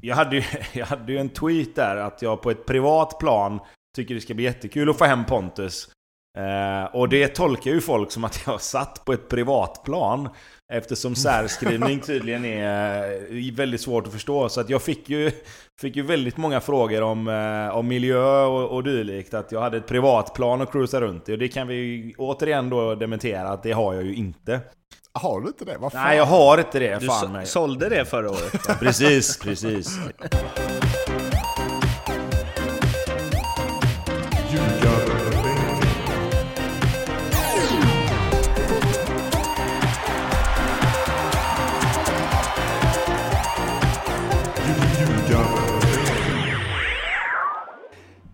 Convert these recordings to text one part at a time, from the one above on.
jag, hade ju, jag hade ju en tweet där att jag på ett privat plan tycker det ska bli jättekul att få hem Pontus. Eh, och det tolkar ju folk som att jag satt på ett privatplan. Eftersom särskrivning tydligen är eh, väldigt svårt att förstå. Så att jag fick ju, fick ju väldigt många frågor om, eh, om miljö och, och dylikt. Att jag hade ett privatplan att cruisa runt i. Och det kan vi återigen då dementera att det har jag ju inte. Har du inte det? Vad fan? Nej, jag har inte det. Du Fan så, mig. sålde det förra året. Precis, precis.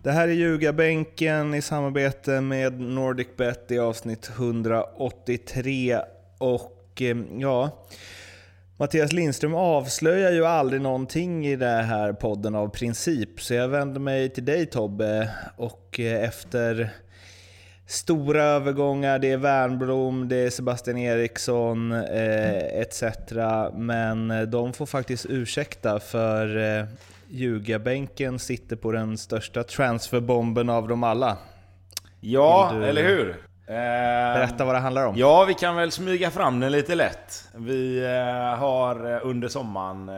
Det här är Ljugarbänken i samarbete med NordicBet i avsnitt 183. Och eh, ja, Mattias Lindström avslöjar ju aldrig någonting i den här podden av princip. Så jag vänder mig till dig Tobbe och eh, efter stora övergångar, det är Wernbloom, det är Sebastian Eriksson eh, etc. Men eh, de får faktiskt ursäkta för eh, Ljugarbänken sitter på den största transferbomben av dem alla. Ja, du- eller hur? Eh, Berätta vad det handlar om. Ja, vi kan väl smyga fram den lite lätt. Vi eh, har eh, under sommaren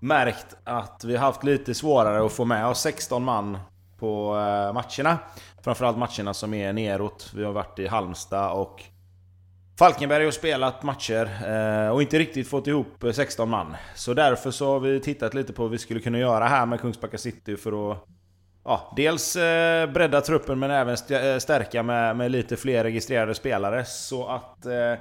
märkt att vi har haft lite svårare att få med oss 16 man på matcherna. Framförallt matcherna som är neråt. Vi har varit i Halmstad och Falkenberg och spelat matcher och inte riktigt fått ihop eh, 16 man. Så därför så har vi tittat lite på vad vi skulle kunna göra här med Kungsbacka City för att Ja, dels eh, bredda truppen men även st- eh, stärka med, med lite fler registrerade spelare. Så att eh,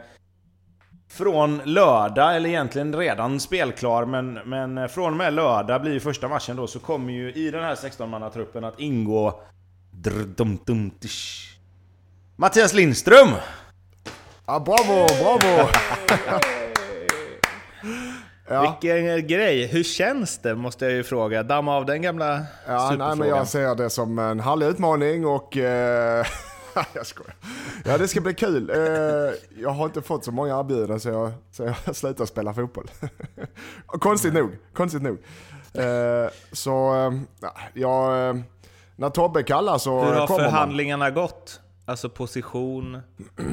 från lördag, eller egentligen redan spelklar, men, men eh, från och med lördag blir första matchen då, så kommer ju i den här 16-mannatruppen att ingå... Mattias Lindström! Ja, bravo, bravo! ja, Vilken grej! Hur känns det, måste jag ju fråga. Damma av den gamla ja nej, men jag ser det som en härlig utmaning och... Eh, jag skojar. Ja, det ska bli kul. Eh, jag har inte fått så många erbjudanden så jag, så jag slutar spela fotboll. Konstigt nog, konstigt nog. Eh, så, eh, ja. Eh, när Tobbe kallar så Hur har kommer man. förhandlingarna gått? Alltså position,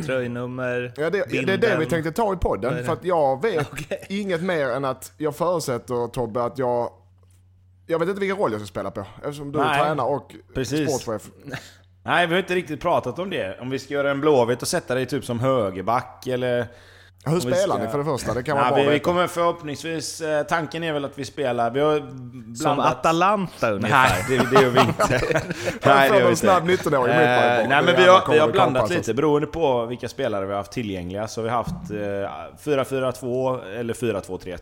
tröjnummer, Ja, det, det är det vi tänkte ta i är podden. För att jag vet Okej. inget mer än att jag förutsätter Tobbe att jag... Jag vet inte vilken roll jag ska spela på. Eftersom du är Nej, tränare och precis. sportchef. Nej, vi har inte riktigt pratat om det. Om vi ska göra en Blåvitt och sätta dig typ som högerback eller... Hur spelar ska- ni för det första? Det kan vara Nej, vi, vi kommer förhoppningsvis... eh, Tanken är väl att vi spelar... Vi har Som blandat... Atalanta ungefär. Nej, det, det gör vi inte. Jag det gör vi en snabb inte. 19-åring mot mig. Eh, nej men vi har, vi har blandat lite beroende på vilka spelare vi har haft tillgängliga. Så vi har haft eh, 4-4-2 eller 4-2-3-1.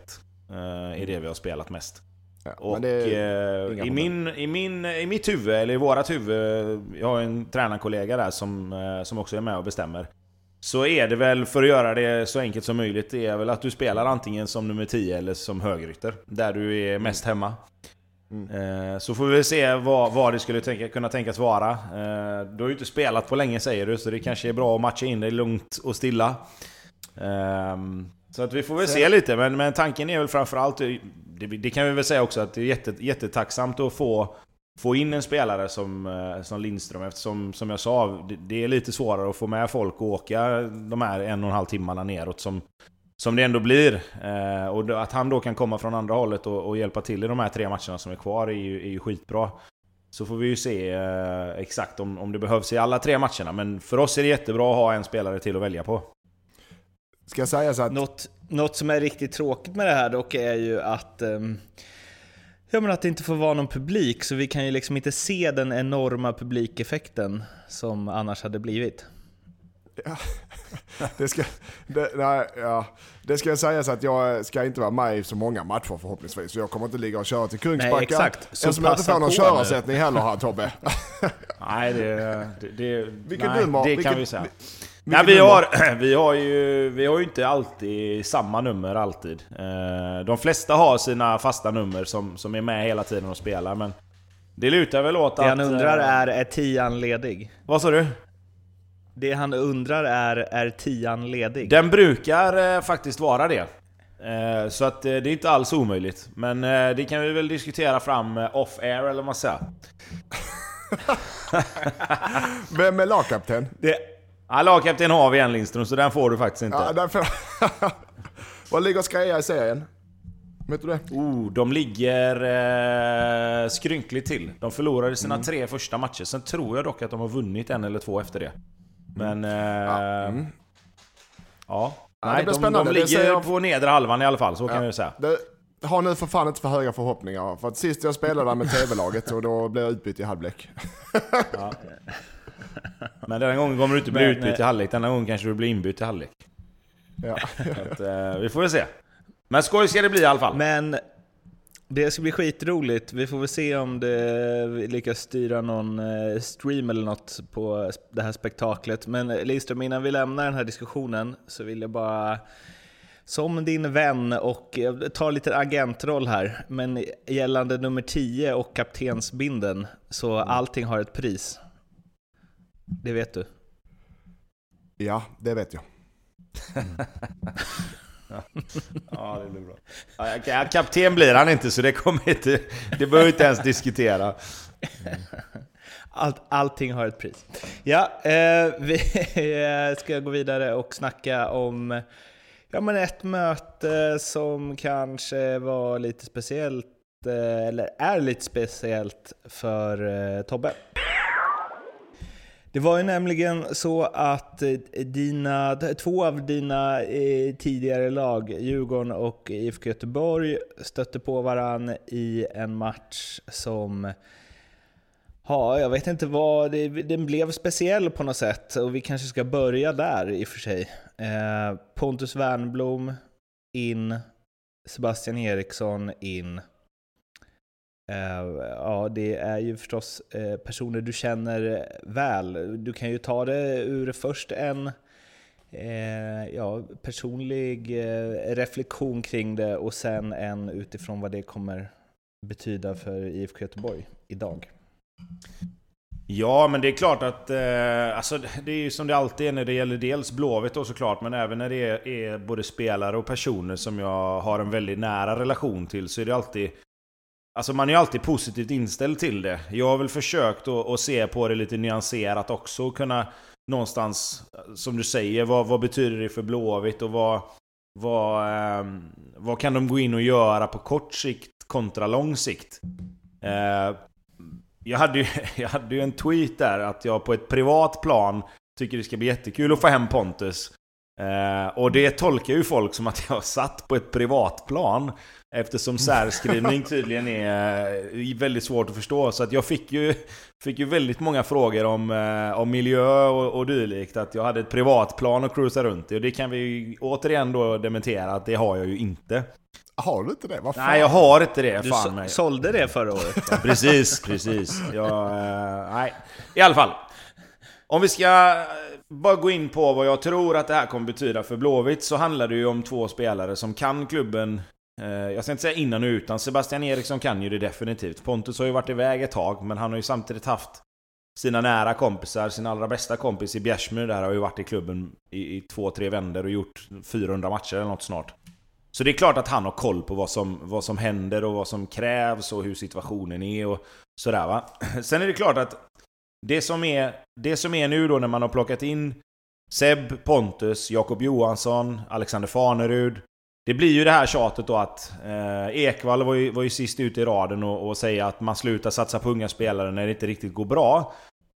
Eh, är det vi har spelat mest. Ja, Och eh, i, min, i, min, i mitt huvud, eller i vårat huvud, jag har en tränarkollega där som, eh, som också är med och bestämmer. Så är det väl, för att göra det så enkelt som möjligt, det är väl att du spelar antingen som nummer 10 eller som högerytter. Där du är mest hemma. Eh, Så får vi se vad, vad det skulle tänka, kunna tänkas vara. Eh, Du har ju inte spelat på länge säger du, så det kanske är bra att matcha in dig lugnt och stilla. Ehm, Så att vi får väl se lite, men, men tanken är väl framförallt... Det, det kan vi väl säga också att det är jätte, jättetacksamt att få, få in en spelare som, eh, som Lindström eftersom, som jag sa, det, det är lite svårare att få med folk och åka de här en och en halv timmarna neråt som, som det ändå blir. Eh, och att han då kan komma från andra hållet och, och hjälpa till i de här tre matcherna som är kvar är ju, är ju skitbra. Så får vi ju se eh, exakt om, om det behövs i alla tre matcherna. Men för oss är det jättebra att ha en spelare till att välja på. Ska sägas att... Något, något som är riktigt tråkigt med det här dock är ju att ehm, Ja men att det inte får vara någon publik, så vi kan ju liksom inte se den enorma publikeffekten som annars hade blivit. Det ska, det, nej, ja, det ska sägas att jag ska inte vara med i så många matcher förhoppningsvis. Så jag kommer inte ligga och köra till Kungsbacka. Nej, exakt. Så Eftersom jag inte får någon körersättning heller här Tobbe. Nej, det, det, det, Vilken nej, nummer? det kan vi säga. Vi- Nej, vi, nummer? har, vi, har ju, vi har ju inte alltid samma nummer alltid. Eh, De flesta har sina fasta nummer som, som är med hela tiden och spelar, men det lutar väl åt Det att... han undrar eh, är, är tian ledig? Vad sa du? Det han undrar är, är tian ledig? Den brukar eh, faktiskt vara det. Så att det är inte alls omöjligt. Men det kan vi väl diskutera fram off-air eller vad man säger. Vem är lagkapten? Det... Ja, lagkapten har vi en Lindström, så den får du faktiskt inte. Ja, därför... Vad ligger Skreja i serien? Vet du det? Oh, de ligger eh, skrynkligt till. De förlorade sina mm. tre första matcher. Sen tror jag dock att de har vunnit en eller två efter det. Men... Eh, ja. Mm. ja. Nej, de, de ligger jag... på nedre halvan i alla fall, så ja. kan jag säga. Det har nu för fan inte för höga förhoppningar. För att sist jag spelade med TV-laget och då blev jag utbytt i halvlek. Ja. Men den gången kommer du inte bli utbytt i halvlek, denna gången kanske du blir inbytt i halvlek. Ja. att, eh, vi får väl se. Men skoj ska det bli i alla fall. Men det ska bli skitroligt. Vi får väl se om det lyckas styra någon eh, stream eller något på det här spektaklet. Men Lindström, innan vi lämnar den här diskussionen så vill jag bara som din vän och ta lite agentroll här, men gällande nummer 10 och kaptensbinden, så mm. allting har ett pris. Det vet du? Ja, det vet jag. ja, det blir bra. Ja, kapten blir han inte, så det kommer inte... Det behöver vi inte ens diskutera. Allt, allting har ett pris. Ja, eh, vi ska gå vidare och snacka om ja, men ett möte som kanske var lite speciellt, eh, eller är lite speciellt för eh, Tobbe. Det var ju nämligen så att eh, dina, två av dina eh, tidigare lag, Djurgården och IFK Göteborg, stötte på varann i en match som Ja, jag vet inte vad, det, den blev speciell på något sätt och vi kanske ska börja där i och för sig. Eh, Pontus Wernblom in, Sebastian Eriksson in. Eh, ja, det är ju förstås eh, personer du känner väl. Du kan ju ta det ur först en eh, ja, personlig eh, reflektion kring det och sen en utifrån vad det kommer betyda för IFK Göteborg idag. Ja, men det är klart att... Eh, alltså, det är ju som det alltid är när det gäller dels Blåvitt då såklart, men även när det är, är, både spelare och personer som jag har en väldigt nära relation till så är det alltid Alltså man är ju alltid positivt inställd till det. Jag har väl försökt att, att se på det lite nyanserat också och kunna någonstans, som du säger, vad, vad betyder det för Blåvitt och vad, vad, eh, vad kan de gå in och göra på kort sikt kontra lång sikt? Eh, jag, hade ju, jag hade ju en tweet där att jag på ett privat plan tycker det ska bli jättekul att få hem Pontus. Eh, och det tolkar ju folk som att jag satt på ett privatplan. Eftersom särskrivning tydligen är eh, väldigt svårt att förstå. Så att jag fick ju, fick ju väldigt många frågor om, eh, om miljö och, och dylikt. Att jag hade ett privatplan att cruisa runt i. Och det kan vi ju återigen då dementera att det har jag ju inte. Har du inte det? Vad fan? Nej, jag har inte det. Du fan mig. sålde det förra året. precis, precis. Jag, eh, nej. I alla fall. Om vi ska bara gå in på vad jag tror att det här kommer betyda för Blåvitt så handlar det ju om två spelare som kan klubben eh, jag ska inte säga innan och utan. Sebastian Eriksson kan ju det definitivt. Pontus har ju varit iväg ett tag, men han har ju samtidigt haft sina nära kompisar, sin allra bästa kompis i Bjärsmyr där har ju varit i klubben i, i två, tre vänder och gjort 400 matcher eller något snart. Så det är klart att han har koll på vad som, vad som händer och vad som krävs och hur situationen är och sådär va. Sen är det klart att det som är, det som är nu då när man har plockat in Seb, Pontus, Jakob Johansson, Alexander Fanerud. Det blir ju det här tjatet då att eh, Ekvall var ju, var ju sist ut i raden och, och säga att man slutar satsa på unga spelare när det inte riktigt går bra.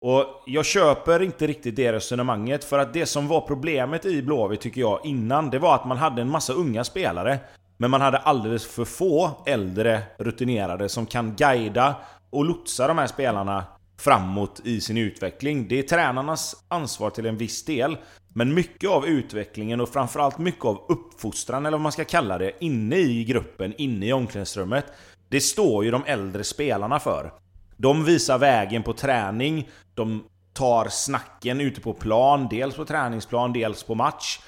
Och jag köper inte riktigt det resonemanget, för att det som var problemet i Blåvitt tycker jag innan, det var att man hade en massa unga spelare. Men man hade alldeles för få äldre rutinerade som kan guida och lotsa de här spelarna framåt i sin utveckling. Det är tränarnas ansvar till en viss del. Men mycket av utvecklingen och framförallt mycket av uppfostran, eller vad man ska kalla det, inne i gruppen, inne i omklädningsrummet. Det står ju de äldre spelarna för. De visar vägen på träning, de tar snacken ute på plan, dels på träningsplan, dels på match.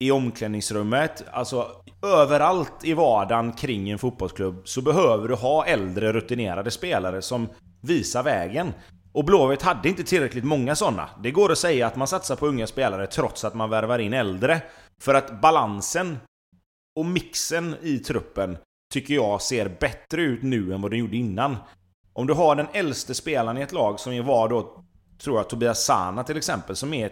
I omklädningsrummet, alltså överallt i vardagen kring en fotbollsklubb så behöver du ha äldre rutinerade spelare som visar vägen. Och Blåvitt hade inte tillräckligt många sådana. Det går att säga att man satsar på unga spelare trots att man värvar in äldre. För att balansen och mixen i truppen tycker jag ser bättre ut nu än vad den gjorde innan. Om du har den äldste spelaren i ett lag som var då, tror jag, Tobias Sana till exempel, som är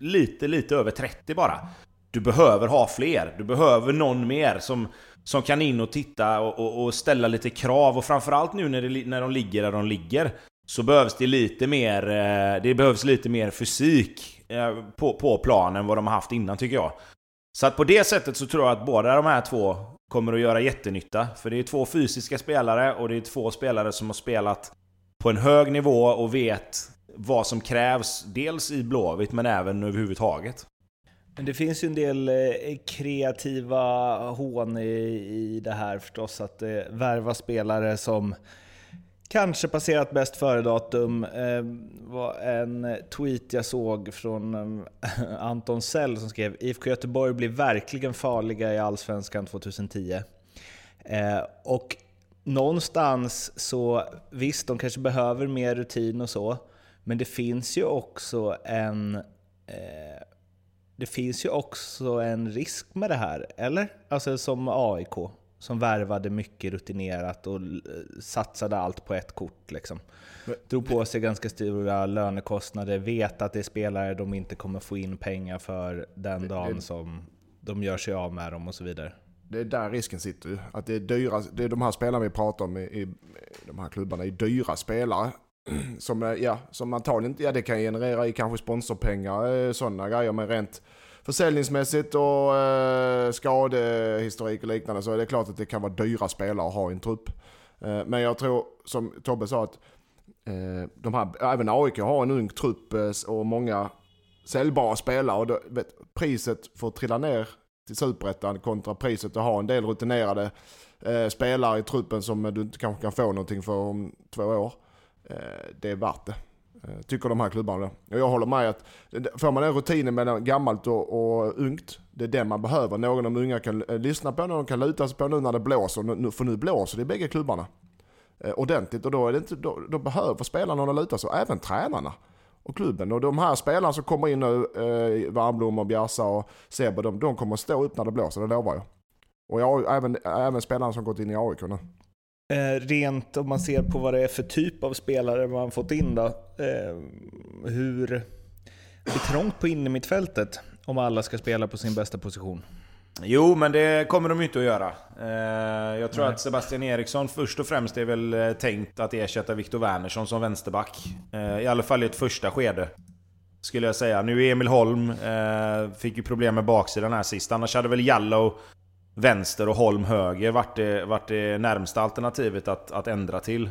lite, lite över 30 bara. Du behöver ha fler. Du behöver någon mer som, som kan in och titta och, och, och ställa lite krav. Och framförallt nu när, det, när de ligger där de ligger. Så behövs det lite mer, eh, det behövs lite mer fysik eh, på, på planen än vad de har haft innan tycker jag. Så att på det sättet så tror jag att båda de här två kommer att göra jättenytta. För det är två fysiska spelare och det är två spelare som har spelat på en hög nivå och vet vad som krävs. Dels i Blåvitt men även överhuvudtaget. Men det finns ju en del eh, kreativa hån i, i det här förstås. Att eh, värva spelare som kanske passerat bäst före-datum. Eh, var en tweet jag såg från eh, Anton Sell som skrev IFK Göteborg blir verkligen farliga i Allsvenskan 2010. Eh, och någonstans så, visst de kanske behöver mer rutin och så, men det finns ju också en eh, det finns ju också en risk med det här, eller? Alltså som AIK, som värvade mycket rutinerat och satsade allt på ett kort. Liksom. Drog på sig ganska stora lönekostnader, vet att det är spelare de inte kommer få in pengar för den dagen som de gör sig av med dem och så vidare. Det är där risken sitter ju. Att det är dyra, det är de här spelarna vi pratar om i, i de här klubbarna är dyra spelare. Som, ja, som antagligen ja, det kan generera i kanske sponsorpengar, sådana grejer, men rent försäljningsmässigt och eh, skadehistorik och liknande så är det klart att det kan vara dyra spelare att ha i en trupp. Eh, men jag tror, som Tobbe sa, att eh, de här, även AIK har en ung trupp eh, och många säljbara spelare. Och då, vet, priset för att trilla ner till superettan kontra priset att ha en del rutinerade eh, spelare i truppen som du inte kanske kan få någonting för om två år. Eh, det är värt det. Eh, tycker de här klubbarna. Och jag håller med att får man den rutinen mellan gammalt och, och ungt, det är det man behöver. Någon de unga kan eh, lyssna på, någon kan luta sig på nu när det blåser. För nu blåser det i bägge klubbarna. Eh, ordentligt och då, är det inte, då, då behöver spelarna någon att luta sig och även tränarna och klubben. Och de här spelarna som kommer in nu, eh, Varmblom och Bjärsa och Sebbe. de, de kommer stå upp när det blåser, det lovar jag. Och jag, även, även spelarna som gått in i AIK nu. Eh, rent om man ser på vad det är för typ av spelare man fått in då. Eh, hur det är trångt på innermittfältet om alla ska spela på sin bästa position. Jo, men det kommer de inte att göra. Eh, jag tror Nej. att Sebastian Eriksson först och främst är väl tänkt att ersätta Viktor Wernersson som vänsterback. I alla fall i ett första skede. Skulle jag säga. Nu är Emil Holm, fick ju problem med baksidan här sist. Annars hade väl Jallow vänster och Holm höger vart det, vart det närmsta alternativet att, att ändra till.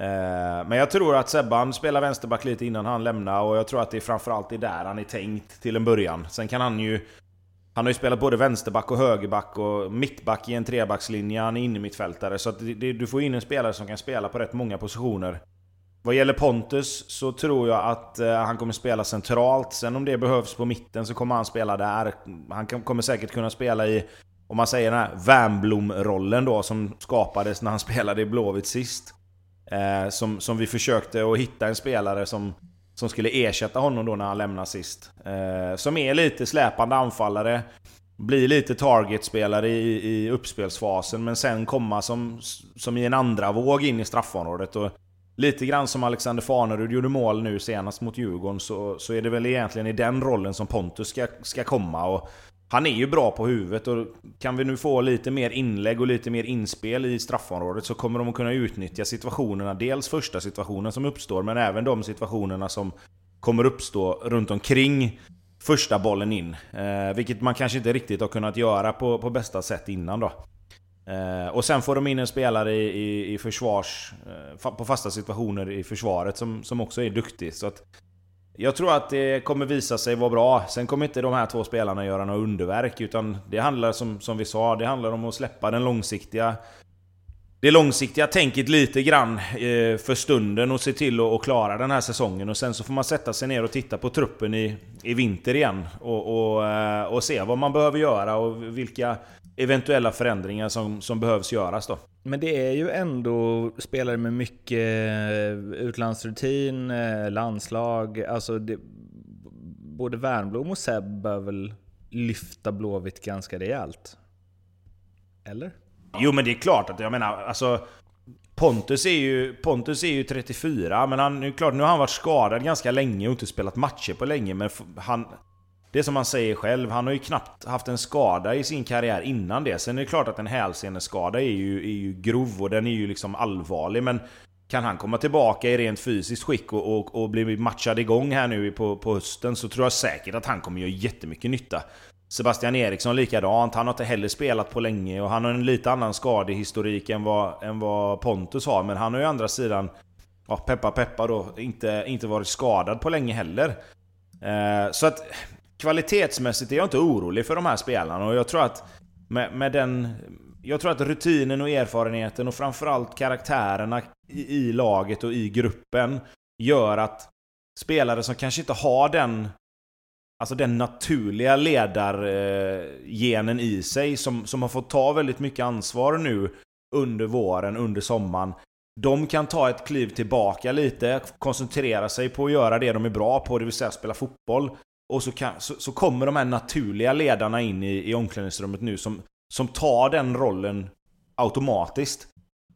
Eh, men jag tror att Sebban spelar vänsterback lite innan han lämnar och jag tror att det är framförallt är där han är tänkt till en början. Sen kan han ju han har ju spelat både vänsterback och högerback och mittback i en trebackslinje. Han är innermittfältare. så att det, du får in en spelare som kan spela på rätt många positioner. Vad gäller Pontus så tror jag att eh, han kommer spela centralt. Sen om det behövs på mitten så kommer han spela där. Han kommer säkert kunna spela i, om man säger den här Wernbloom-rollen då som skapades när han spelade i Blåvitt sist. Eh, som, som vi försökte att hitta en spelare som som skulle ersätta honom då när han lämnar sist. Eh, som är lite släpande anfallare. Blir lite targetspelare i, i uppspelsfasen men sen komma som, som i en andra våg in i straffområdet. Och lite grann som Alexander Farnerud gjorde mål nu senast mot Djurgården så, så är det väl egentligen i den rollen som Pontus ska, ska komma. Och han är ju bra på huvudet och kan vi nu få lite mer inlägg och lite mer inspel i straffområdet så kommer de att kunna utnyttja situationerna. Dels första situationen som uppstår men även de situationerna som kommer uppstå runt omkring första bollen in. Eh, vilket man kanske inte riktigt har kunnat göra på, på bästa sätt innan då. Eh, och sen får de in en spelare i, i, i försvars... Eh, på fasta situationer i försvaret som, som också är duktig. Så att jag tror att det kommer visa sig vara bra. Sen kommer inte de här två spelarna göra några underverk. Utan det handlar som, som vi sa, det handlar om att släppa den långsiktiga... Det långsiktiga tänket lite grann eh, för stunden och se till att klara den här säsongen. Och sen så får man sätta sig ner och titta på truppen i, i vinter igen. Och, och, eh, och se vad man behöver göra och vilka eventuella förändringar som, som behövs göras då. Men det är ju ändå spelare med mycket eh, utlandsrutin, eh, landslag. Alltså det, både Wernbloom och Seb bör väl lyfta Blåvitt ganska rejält. Eller? Jo men det är klart att jag menar, alltså Pontus är ju, Pontus är ju 34, men han, är klart, nu har han varit skadad ganska länge och inte spelat matcher på länge, men han... Det är som han säger själv, han har ju knappt haft en skada i sin karriär innan det. Sen är det klart att en hälseneskada är ju, är ju grov och den är ju liksom allvarlig, men kan han komma tillbaka i rent fysiskt skick och, och, och bli matchad igång här nu på, på hösten så tror jag säkert att han kommer göra jättemycket nytta. Sebastian Eriksson likadant, han har inte heller spelat på länge och han har en lite annan skadehistorik än vad, än vad Pontus har. Men han har ju å andra sidan, ja, peppa peppa då, inte, inte varit skadad på länge heller. Eh, så att kvalitetsmässigt är jag inte orolig för de här spelarna och jag tror att med, med den... Jag tror att rutinen och erfarenheten och framförallt karaktärerna i, i laget och i gruppen gör att spelare som kanske inte har den Alltså den naturliga ledargenen i sig som, som har fått ta väldigt mycket ansvar nu under våren, under sommaren. De kan ta ett kliv tillbaka lite, koncentrera sig på att göra det de är bra på, det vill säga spela fotboll. Och så, kan, så, så kommer de här naturliga ledarna in i, i omklädningsrummet nu som, som tar den rollen automatiskt.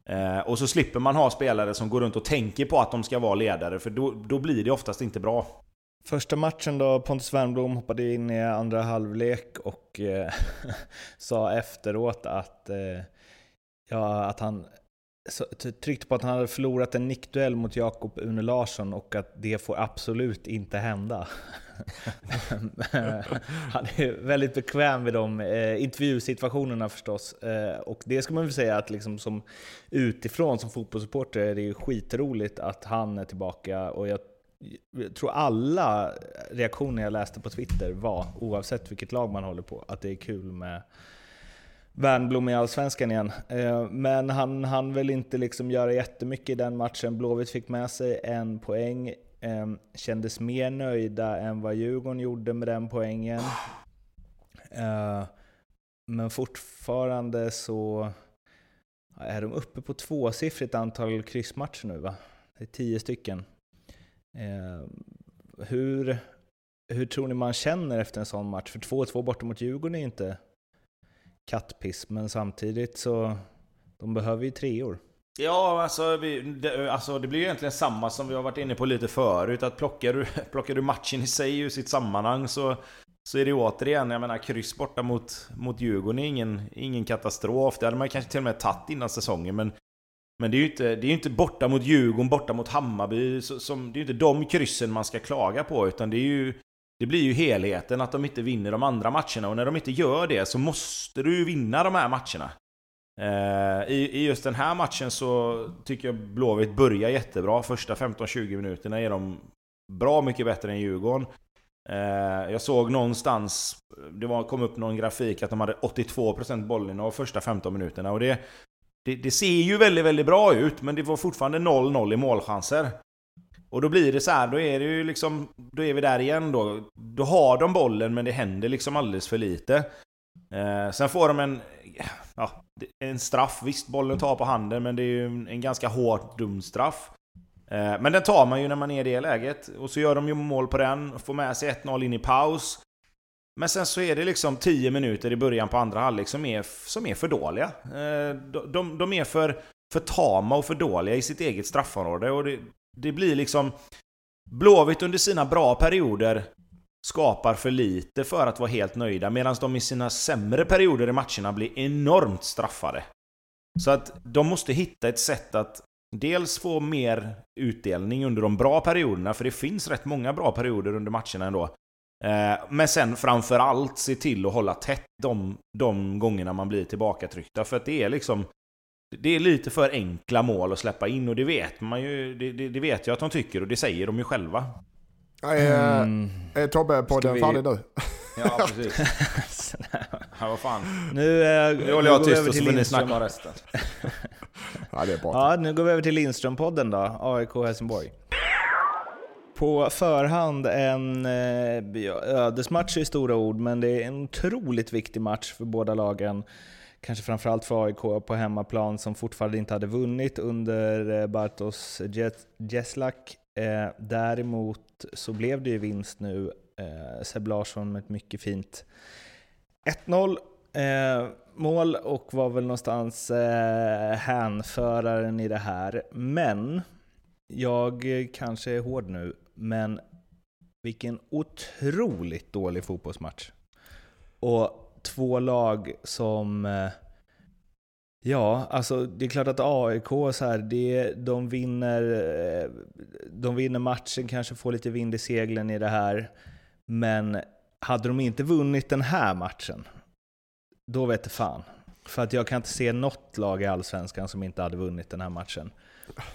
Eh, och så slipper man ha spelare som går runt och tänker på att de ska vara ledare, för då, då blir det oftast inte bra. Första matchen då, Pontus Wernbloom hoppade in i andra halvlek och eh, sa efteråt att, eh, ja, att han så, tryckte på att han hade förlorat en nickduell mot Jakob Une Larsson och att det får absolut inte hända. han är väldigt bekväm vid de eh, intervjusituationerna förstås. Eh, och det ska man väl säga att liksom som utifrån som fotbollssupporter är det skitroligt att han är tillbaka och jag jag tror alla reaktioner jag läste på Twitter var, oavsett vilket lag man håller på, att det är kul med Wernbloom i Allsvenskan igen. Eh, men han hann väl inte liksom göra jättemycket i den matchen. Blåvitt fick med sig en poäng, ehm, kändes mer nöjda än vad Djurgården gjorde med den poängen. Eh, men fortfarande så är de uppe på tvåsiffrigt antal kryssmatcher nu va? Det är tio stycken. Ehm, hur, hur tror ni man känner efter en sån match? För 2-2 borta mot Djurgården är ju inte kattpiss, men samtidigt så de behöver ju treor. Ja, alltså, vi, det, alltså det blir ju egentligen samma som vi har varit inne på lite förut. Att plockar du, plockar du matchen i sig ur sitt sammanhang så, så är det återigen, jag menar kryss borta mot, mot Djurgården är ingen, ingen katastrof. Det hade man kanske till och med tagit innan säsongen, men men det är ju inte, det är inte borta mot Djurgården, borta mot Hammarby, som, det är ju inte de kryssen man ska klaga på, utan det är ju... Det blir ju helheten, att de inte vinner de andra matcherna, och när de inte gör det så måste du ju vinna de här matcherna. Eh, i, I just den här matchen så tycker jag Blåvitt börjar jättebra. Första 15-20 minuterna är de bra mycket bättre än Djurgården. Eh, jag såg någonstans, det var, kom upp någon grafik, att de hade 82% bollinnehav första 15 minuterna. Och det, det, det, ser ju väldigt, väldigt bra ut, men det var fortfarande 0-0 i målchanser. Och då blir det så här, då är det ju liksom... Då är vi där igen då. Då har de bollen, men det händer liksom alldeles för lite. Eh, sen får de en... Ja, en straff. Visst, bollen tar på handen, men det är ju en ganska hårt dum straff. Eh, men den tar man ju när man är i det läget. Och så gör de ju mål på den, får med sig 1-0 in i paus. Men sen så är det liksom 10 minuter i början på andra halvlek som är, som är för dåliga. Eh, de, de, de är för, för tama och för dåliga i sitt eget straffområde. Och det, det blir liksom... Blåvitt under sina bra perioder skapar för lite för att vara helt nöjda, medan de i sina sämre perioder i matcherna blir enormt straffade. Så att de måste hitta ett sätt att dels få mer utdelning under de bra perioderna, för det finns rätt många bra perioder under matcherna ändå. Eh, men sen framförallt se till att hålla tätt de, de gångerna man blir tillbakatryckta. För att det är liksom... Det är lite för enkla mål att släppa in och det vet man ju. Det, det, det vet jag att de tycker och det säger de ju själva. Är, mm. är Tobbe på den vi... färdig nu? Ja, precis. ja, vad fan. Nu, äh, nu håller jag tyst och så får ni snacka om resten. ja, det är bra. Ja, nu går vi över till Lindström-podden då. AIK Helsingborg på förhand en eh, ödesmatch i stora ord, men det är en otroligt viktig match för båda lagen. Kanske framförallt för AIK på hemmaplan som fortfarande inte hade vunnit under eh, Bartos Geslak. Eh, däremot så blev det ju vinst nu. Eh, Seb Larsson med ett mycket fint 1-0 Eh, mål och var väl någonstans eh, hänföraren i det här. Men, jag kanske är hård nu, men vilken otroligt dålig fotbollsmatch. Och två lag som... Eh, ja, alltså det är klart att AIK så här, det, de, vinner, eh, de vinner matchen, kanske får lite vind i seglen i det här. Men hade de inte vunnit den här matchen, då vet det fan. För att jag kan inte se något lag i Allsvenskan som inte hade vunnit den här matchen.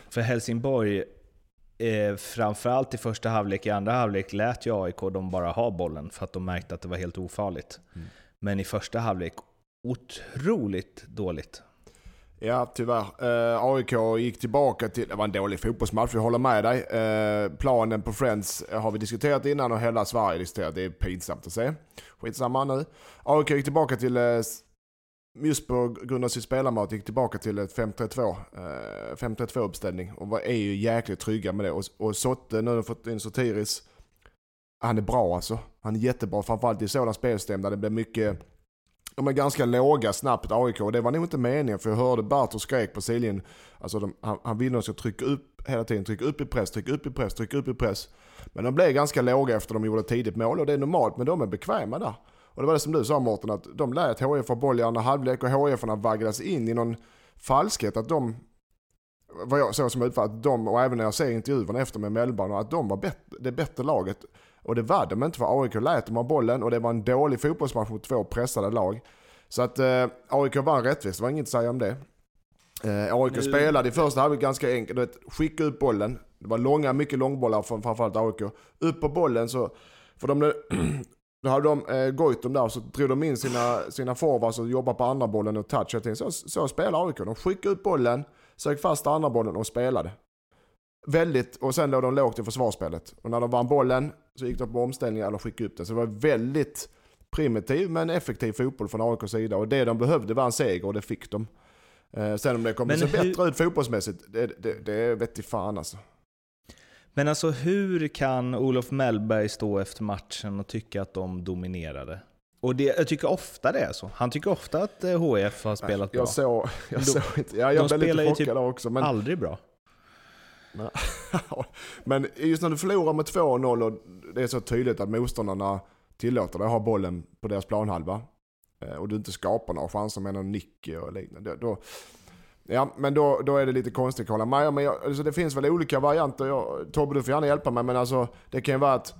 För Helsingborg, eh, framförallt i första halvlek, i andra halvlek lät ju AIK de bara ha bollen för att de märkte att det var helt ofarligt. Mm. Men i första halvlek, otroligt dåligt. Ja, tyvärr. Eh, AIK gick tillbaka till, det var en dålig fotbollsmatch, jag håller med dig. Eh, planen på Friends har vi diskuterat innan och hela Sverige diskuterat. Det är pinsamt att se. Skitsamma nu. AIK gick tillbaka till, eh, just på grund av sitt spelarmat, gick tillbaka till ett 5-3-2. Eh, 5-3-2 uppställning och är ju jäkligt trygga med det. Och, och Sotte, nu har fått in Sotiris. Han är bra alltså. Han är jättebra, framförallt i sådana spelsystem där det blir mycket de är ganska låga snabbt AIK och det var nog inte meningen för jag hörde Bartos skrek på sidlinjen. Alltså de, han, han ville att de ska trycka upp hela tiden, trycka upp i press, trycka upp i press, trycka upp i press. Men de blev ganska låga efter de gjorde tidigt mål och det är normalt men de är bekväma där. Och det var det som du sa Mårten, att de lät HIF ha boll i andra halvlek och HIF vaggades in i någon falskhet att de vad jag såg som utfall, att de, och även när jag ser intervjuerna efter med Mellberg, att de var bättre, det bättre laget. Och det var de inte för AIK lät dem ha bollen och det var en dålig fotbollsmatch mot två pressade lag. Så att eh, AIK vann rättvist, det var inget att säga om det. Eh, AIK nu... spelade i första halvlek ganska enkelt, skicka upp bollen. Det var långa, mycket långbollar från framförallt AIK. Upp på bollen så, för de, då hade de eh, Goitom där så drog de in sina, sina forwards och jobbade på andra bollen och touch. Så, så spelar AIK. De skickade upp bollen, sög fast andra bollen och spelade väldigt, och sen låg de lågt i försvarsspelet. Och när de vann bollen så gick de på omställningar eller skickade upp den. Så det var väldigt primitiv men effektiv fotboll från AIKs sida. Och det de behövde var en seger och det fick de. Eh, sen om det kommer se hur... bättre ut fotbollsmässigt, det, det, det vet fan alltså. Men alltså hur kan Olof Mellberg stå efter matchen och tycka att de dominerade? Och det, jag tycker ofta det är så. Han tycker ofta att HF har spelat jag bra. Så, jag såg inte, ja, jag de blev lite typ också. Men, aldrig bra. men just när du förlorar med 2-0 och det är så tydligt att motståndarna tillåter dig att ha bollen på deras planhalva eh, och du inte skapar några chanser med någon nick och liknande. Då, ja, men då, då är det lite konstigt att hålla. Men jag, alltså det finns väl olika varianter. Jag, Tobbe, du får gärna hjälpa mig, men alltså, det kan ju vara att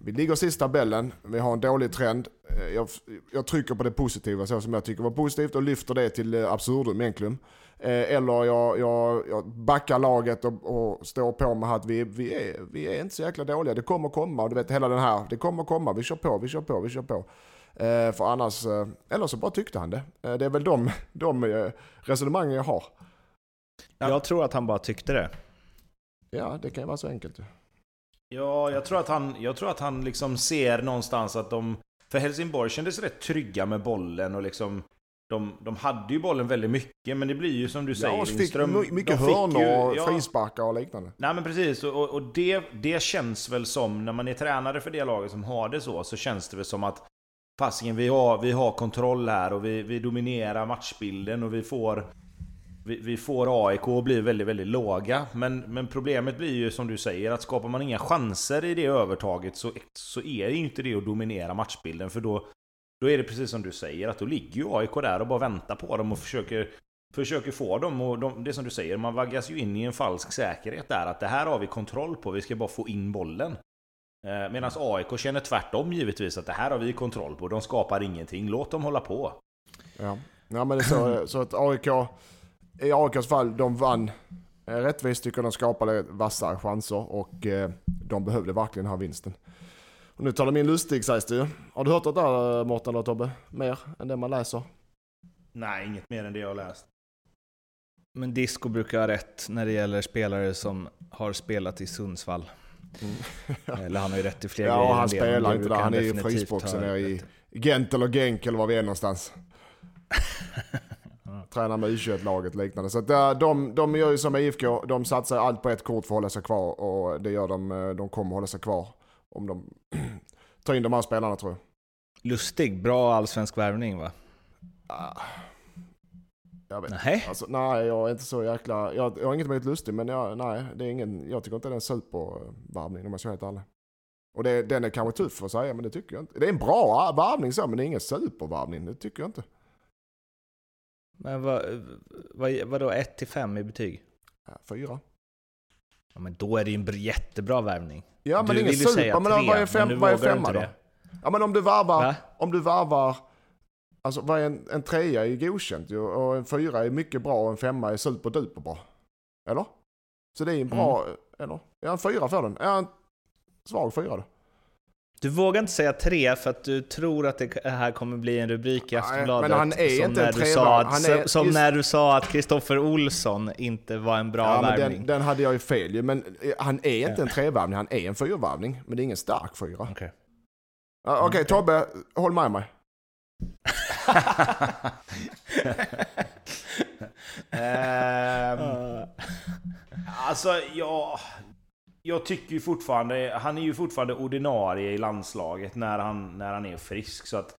vi ligger sist i tabellen, vi har en dålig trend. Eh, jag, jag, trycker på det positiva, så som jag tycker var positivt och lyfter det till eh, absurdum egentligen. Eh, eller jag, jag, jag backar laget och, och står på med att vi, vi, är, vi är inte så jäkla dåliga. Det kommer komma, och du vet hela den här, det kommer komma, vi kör på, vi kör på, vi kör på. Eh, för annars, eh, eller så bara tyckte han det. Eh, det är väl de, de resonemangen jag har. Jag tror att han bara tyckte det. Ja, det kan ju vara så enkelt. Ja, jag tror att han, jag tror att han liksom ser någonstans att de... För Helsingborg kändes rätt trygga med bollen och liksom de, de hade ju bollen väldigt mycket, men det blir ju som du säger ja, Lindström. Fick mycket hörnor och ja, frisparkar och liknande. Nej men precis, och, och det, det känns väl som, när man är tränare för det laget som har det så, så känns det väl som att Fasiken, vi har, vi har kontroll här och vi, vi dominerar matchbilden och vi får vi, vi får AIK att bli väldigt, väldigt låga. Men, men problemet blir ju som du säger, att skapar man inga chanser i det övertaget så, så är det ju inte det att dominera matchbilden. För då, då är det precis som du säger, att då ligger ju AIK där och bara väntar på dem och försöker, försöker få dem. Och de, det är som du säger, man vaggas ju in i en falsk säkerhet där. Att det här har vi kontroll på, vi ska bara få in bollen. Eh, Medan AIK känner tvärtom givetvis, att det här har vi kontroll på. De skapar ingenting, låt dem hålla på. Ja, ja men det så, så att AIK, i AIKs fall, de vann eh, rättvist, tycker de skapade vassare chanser och eh, de behövde verkligen ha vinsten. Och nu tar de in Lustig sägs det ju. Har du hört det där Mårten eller Tobbe? Mer än det man läser? Nej, inget mer än det jag har läst. Men Disco brukar ha rätt när det gäller spelare som har spelat i Sundsvall. Mm. eller han har ju rätt i fler ja, grejer. Ja, han spelar inte där. Han är ju frysboxen nere i Gent eller Genk eller var vi är någonstans. Tränar med U21-laget liknande. Så att eh, de, de gör ju som IFK, de satsar allt på ett kort för att hålla sig kvar och det gör de, eh, de kommer hålla sig kvar om de tar in de här spelarna tror jag. Lustig, bra allsvensk värvning va? Ah, jag vet Nej. Alltså, nej, jag är inte så jäkla... Jag, jag har inget emot Lustig, men jag, nej, det är ingen, jag tycker inte det är en supervarvning om jag ska vara helt ärlig. Och det, den är kanske tuff att säga, men det tycker jag inte. Det är en bra varvning så, men det är ingen supervarvning. Det tycker jag inte. Men vad, vad, vadå 1 till 5 i betyg? Fyra. Ja, men då är det ju en br- jättebra värvning. Ja, men du ingen super. Men tre, vad är, fem, vad är femma då? Ja, men om du varvar, Va? om du varvar, alltså vad är en, en trea är godkänt ju, och en fyra är mycket bra och en femma är superduper bra. Eller? Så det är en bra, Mm. eller? Ja, en fyra för den. Ja, en svag fyra då. Du vågar inte säga tre för att du tror att det här kommer bli en rubrik i Nej, Aftonbladet. men han är som inte när du sa att, han är- Som just- när du sa att Kristoffer Olsson inte var en bra Ja, värvning. den, den hade jag ju fel ju. Men eh, han är inte en trevarvning, han är en fyrvarvning. Men det är ingen stark fyra. Okej. Ja, Okej, okej. Tobbe, håll med mig. Ehm, alltså, jag, jag tycker ju fortfarande... Han är ju fortfarande ordinarie i landslaget när han, när han är frisk. Så att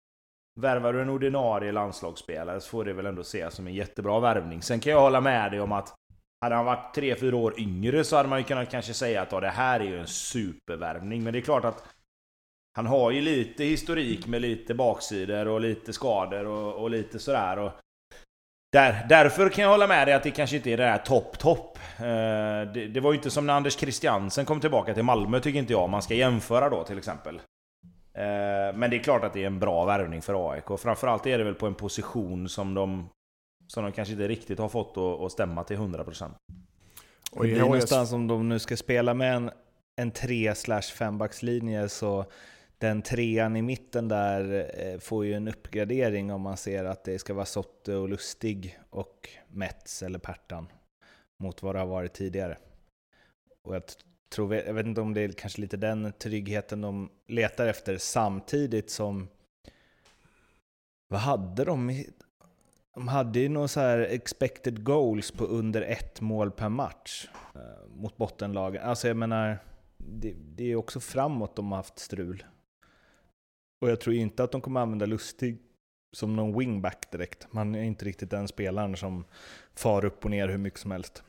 värvar du en ordinarie landslagsspelare så får det väl ändå ses som en jättebra värvning. Sen kan jag hålla med dig om att hade han varit 3-4 år yngre så hade man ju kunnat kanske säga att ja, det här är ju en supervärvning. Men det är klart att han har ju lite historik med lite baksidor och lite skador och, och lite sådär. Och där, därför kan jag hålla med dig att det kanske inte är det där topp-topp. Eh, det, det var ju inte som när Anders Christiansen kom tillbaka till Malmö tycker inte jag, man ska jämföra då till exempel. Eh, men det är klart att det är en bra värvning för AIK. Framförallt är det väl på en position som de, som de kanske inte riktigt har fått att, att stämma till 100%. Och Det HS någonstans om de nu ska spela med en, en 3 5-backslinje så den trean i mitten där eh, får ju en uppgradering om man ser att det ska vara Sotte och Lustig och Mets eller Pertan mot vad det har varit tidigare. Och jag, tror, jag vet inte om det är kanske lite den tryggheten de letar efter samtidigt som vad hade de? De hade ju någon så här expected goals på under ett mål per match eh, mot bottenlagen. Alltså jag menar, det, det är också framåt de har haft strul. Och jag tror inte att de kommer använda Lustig som någon wingback direkt. Man är inte riktigt den spelaren som far upp och ner hur mycket som helst.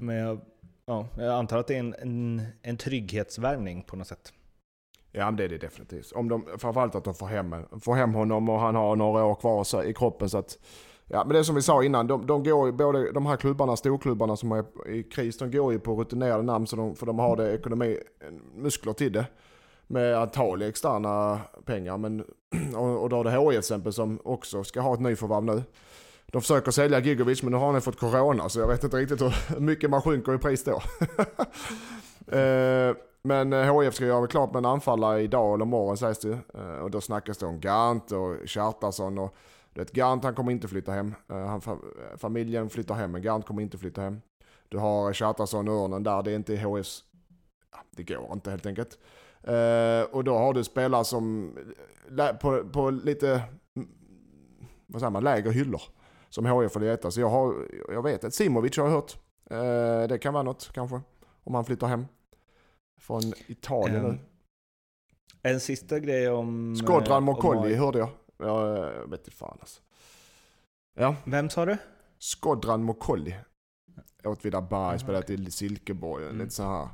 Men jag, ja, jag antar att det är en, en, en trygghetsvärvning på något sätt. Ja men det är det definitivt. Om de, framförallt att de får hem, får hem honom och han har några år kvar så, i kroppen. Så att, ja, men det är som vi sa innan, de, de går ju, både de här klubbarna, storklubbarna som är i kris, de går ju på rutinerade namn så de, för de har det ekonomi, muskler till det. Med antagligen externa pengar. Men, och, och då har du HIF till exempel som också ska ha ett nyförvärv nu. De försöker sälja Gigovic men nu har han fått corona så jag vet inte riktigt hur mycket man sjunker i pris då. Eh, men HIF ska göra klart med en anfallare idag eller imorgon sägs det. Eh, Och då snackas det om Gant och Kjartansson. Och, du vet, Gant han kommer inte flytta hem. Eh, Han, familjen flyttar hem men Gant kommer inte flytta hem. Du har Kjartansson och Örnen där, det är inte HIFs... Ja, det går inte helt enkelt. Eh, och då har du spelare som på, på lite vad säger man, lägre hyllor. Som HIF får leta. Så jag, har, jag vet att Simovic har jag hört. Eh, det kan vara något kanske. Om han flyttar hem. Från Italien nu. En sista grej om... eh, Skodran Mokolli hörde jag. Jag vet inte fan alltså. Ja, Vem sa du? Skodran Mokolli. Åtvidaberg, spelat i Silkeborg. Mm. Lite så här.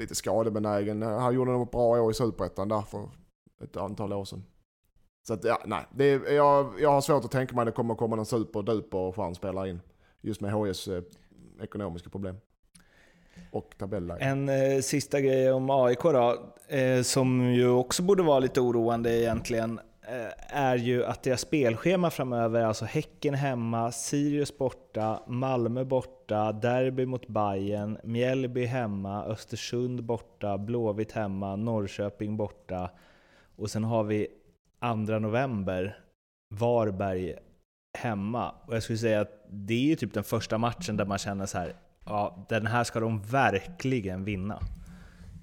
Lite skadebenägen. Han gjorde nog ett bra år i Superettan där för ett antal år sedan. Så att, ja, nej. Det är, jag, jag har svårt att tänka mig att det kommer komma någon superduper stjärnspelare in. Just med HIs eh, ekonomiska problem. Och tabelläge. En eh, sista grej om AIK då, eh, som ju också borde vara lite oroande egentligen, Eh, är ju att deras spelschema framöver, alltså Häcken hemma, Sirius borta, Malmö borta, derby mot Bayern, Mjällby hemma, Östersund borta, Blåvitt hemma, Norrköping borta och sen har vi 2 november, Varberg hemma. Och jag skulle säga att det är ju typ den första matchen där man känner så här, ja, den här ska de verkligen vinna.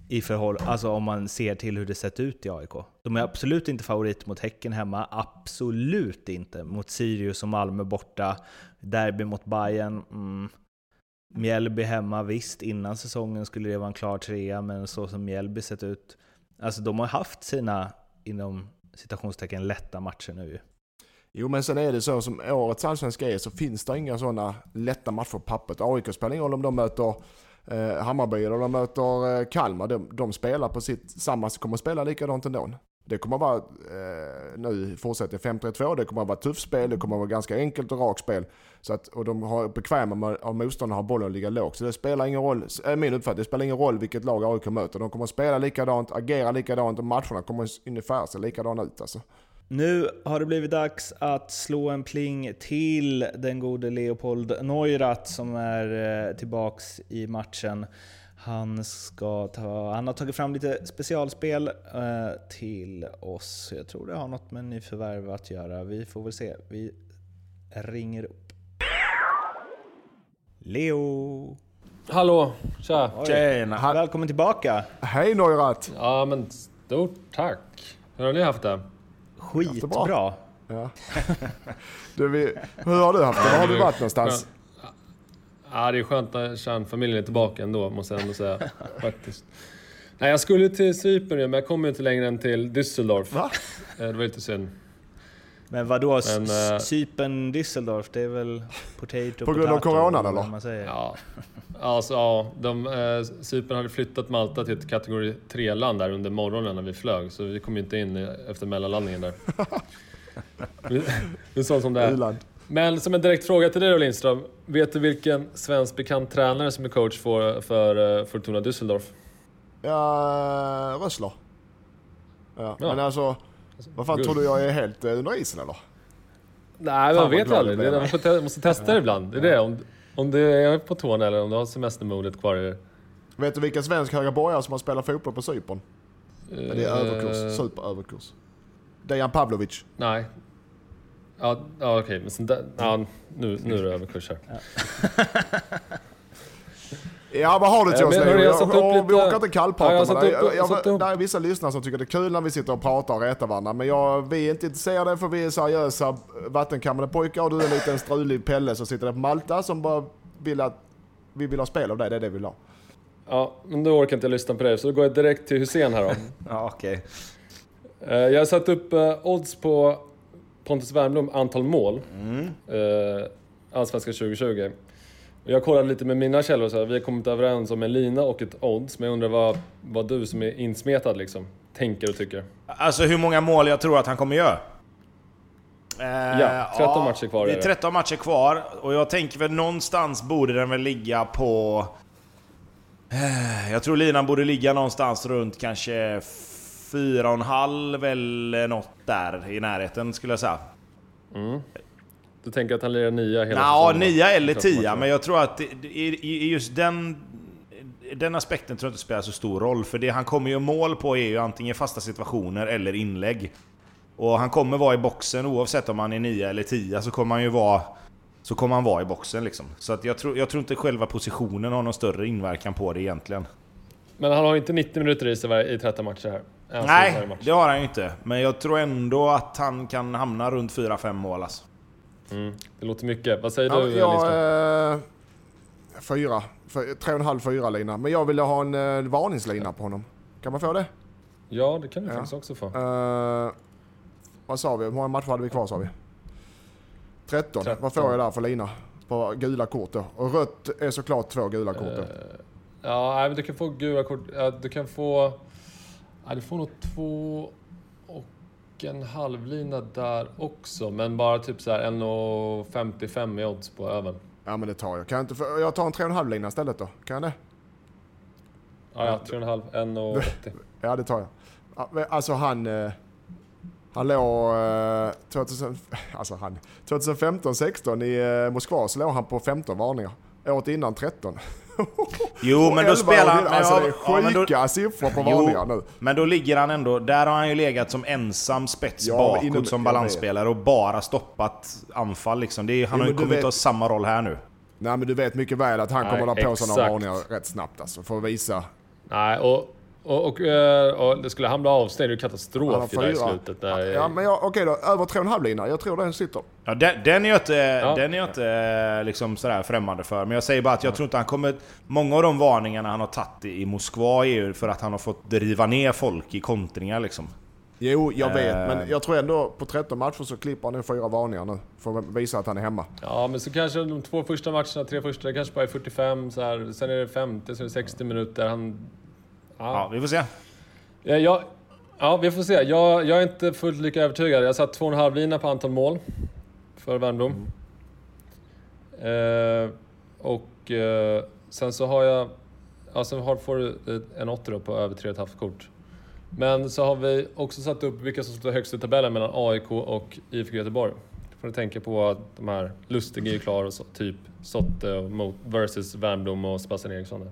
I förhåll, alltså om man ser till hur det sett ut i AIK. De är absolut inte favorit mot Häcken hemma, absolut inte mot Sirius och Malmö borta. Derby mot Bayern. Mm. Mjällby hemma, visst innan säsongen skulle det vara en klar trea, men så som Mjällby sett ut. Alltså de har haft sina, inom citationstecken lätta matcher nu ju. Jo men sen är det så som årets allsvenska är så finns det inga sådana lätta matcher på pappret. AIK spelar ingen roll om de möter eh, Hammarby eller de möter eh, Kalmar. De, de spelar på sitt, samma, kommer att spela likadant ändå. Det kommer att vara, eh, nu fortsätter 5-3-2, det kommer att vara tufft spel, det kommer att vara ganska enkelt och rakt spel. Så att, och de har bekväma med av motståndarna har bollen och ligga lågt. Så det spelar ingen roll, är eh, min uppfattning, det spelar ingen roll vilket lag AIK möter. De kommer att spela likadant, agera likadant och matcherna kommer ungefär se likadana ut alltså. Nu har det blivit dags att slå en pling till den gode Leopold Neurath som är eh, tillbaks i matchen. Han, ska ta, han har tagit fram lite specialspel eh, till oss. Jag tror det har något med nyförvärv att göra. Vi får väl se. Vi ringer upp. Leo! Hallå, tja! Tjena! Välkommen tillbaka! Hej Neurath! Ja men stort tack! Hur har ni haft det? Skitbra! Ja. Du, vi, hur har du haft det? Var har du varit någonstans? Ja, det är skönt när kärnfamiljen är tillbaka ändå, måste jag ändå säga. Faktiskt. Nej, jag skulle till Cypern men jag kom ju inte längre än till Düsseldorf. Va? Eh, Det var lite synd. Men vadå, Men, eh, Cypern, Düsseldorf, det är väl potato, På grund av coronan, vad eller? Man säger. Ja, alltså ja. De, eh, Cypern hade flyttat Malta till ett kategori 3-land där under morgonen när vi flög, så vi kom inte in efter mellanlandningen där. Det är sånt som det är. Men som en direkt fråga till dig då Lindström. Vet du vilken svensk bekant tränare som är coach för, för eh, Fortuna Düsseldorf? Ja, Rössler. Ja. Ja. Men alltså, vad fan tror du jag är helt eh, under isen eller? Nej, man vet aldrig. jag Det man te- måste testa det ibland. Det är det. Om, om du är på tårna eller om du har semestermodet kvar. Vet du vilken svensk högerborgare som har spelat fotboll på Cypern? Det är Eh, överkurs, superöverkurs. Dejan Pavlovic. Nej. Ja, ja okej. Men sen där, ja, nu, nu är det överkurs här. Ja, vad har du till oss hörru, jag Vi orkar inte kallprata med dig. Det är vissa lyssnare som tycker det är kul när vi sitter och pratar och retar varandra. Men jag, vi är inte intresserade för vi är seriösa vattenkammade pojkar och du är en liten strulig Pelle som sitter där på Malta som bara vill att vi vill ha spel av dig. Det är det vi vill ha. Ja, men då orkar inte jag lyssna på det. Så då går jag direkt till Hussein här då. Ja, okej. Eh, Jag har satt upp eh, odds på Pontus Wernbloom antal mål. Eh, Allsvenskan 2020. Jag kollade lite med mina källor, så här, vi har kommit överens om en lina och ett odds. Men jag undrar vad, vad du som är insmetad liksom, tänker och tycker. Alltså hur många mål jag tror att han kommer göra? Eh, Ja, 13 matcher kvar Det är är det. 13 matcher kvar och jag tänker väl någonstans borde den väl ligga på... Eh, Jag tror linan borde ligga någonstans runt kanske 4,5 eller något där i närheten skulle jag säga. Du tänker att han lirar nia hela Ja, säsongen, 9 eller? 10 men jag tror att i, just den, den aspekten tror jag inte spelar så stor roll. För det han kommer ju mål på är ju antingen fasta situationer eller inlägg. Och han kommer vara i boxen oavsett om han är 9 eller 10 så kommer han ju vara så kommer han vara i boxen liksom. Så att jag, tror, jag tror inte själva positionen har någon större inverkan på det egentligen. Men han har ju inte 90 minuter i sig i 13 matcher här. Alltså, Nej, match. det har han ju inte. Men jag tror ändå att han kan hamna runt 4-5 mål alltså. Mm, det låter mycket. Vad säger Ja, du jag, Lindström? eh, fyra. För- Tre och en halv, fyra lina. Men jag ville ha en eh, varningslina på honom. Kan man få det? Ja, det kan du ja. faktiskt också få. Eh, vad sa vi? Hur många matcher hade vi kvar sa vi? 13. 13. Vad får jag där för lina? På gula kort då. Och rött är såklart två gula kort då. Eh, Ja, men du kan få gula kort. Du kan få... Ja, du får nog två en halvlina där också. Men bara typ så här 1,55 i odds på öven. Ja men det tar jag. Kan jag, inte få, jag tar en tre och en halv lina istället då. Kan jag det? Ja, ja 3,5, 1,80. Ja det tar jag. Alltså han... eh, Han låg... eh, 2000, alltså han, 2015-16 i eh, Moskva så låg han på 15 varningar. Året innan 13. Jo, men då 11 spelar han... Alltså det ja, är men då- sjuka siffror på Jo, varningar nu. Men då ligger han ändå... Där har han ju legat som ensam spets Ja, bakåt inom- som balansspelare och bara stoppat anfall liksom. Det är, han Jo, har ju kommit vet- ha samma roll här nu. Nej men du vet mycket väl att han Nej, kommer att ha på sig några varningar rätt snabbt alltså. För att visa. Nej, och, och, och, eh, och det skulle han bli avstängd, det är katastrof där i slutet. Där. Ja men jag- okej då, över 3,5 lina. Jag tror den sitter. Ja, den, den är jag inte, den är jag inte eh, liksom sådär främmande för. Men jag säger bara att jag tror inte han kommer... Många av de varningarna han har tagit i, i Moskva är ju för att han har fått driva ner folk i kontringar liksom. Jo, jag vet, Eh. men jag tror ändå på 13 matcher så klipper han nu fyra varningar nu. För att visa att han är hemma. Ja, men så kanske de två första matcherna, tre första, det kanske bara är 45, så här. sen är det 50, så är det 60 minuter. Han... Ja, Ja, vi får se. ja, jag, ja vi får se. Jag, jag är inte fullt lika övertygad. Jag satt två och en halv lina på antal mål för Värnblom. Eh, och eh, sen så har jag... Ja, sen har, får du eh, en 80 då på över 3,5 kort. Men så har vi också satt upp vilka som står högst i tabellen mellan AIK och IFK Göteborg. Då får du tänka på att de här Lustig är ju klar och så, typ Sotte och mot, versus Värnblom och Sebastian Eriksson. där.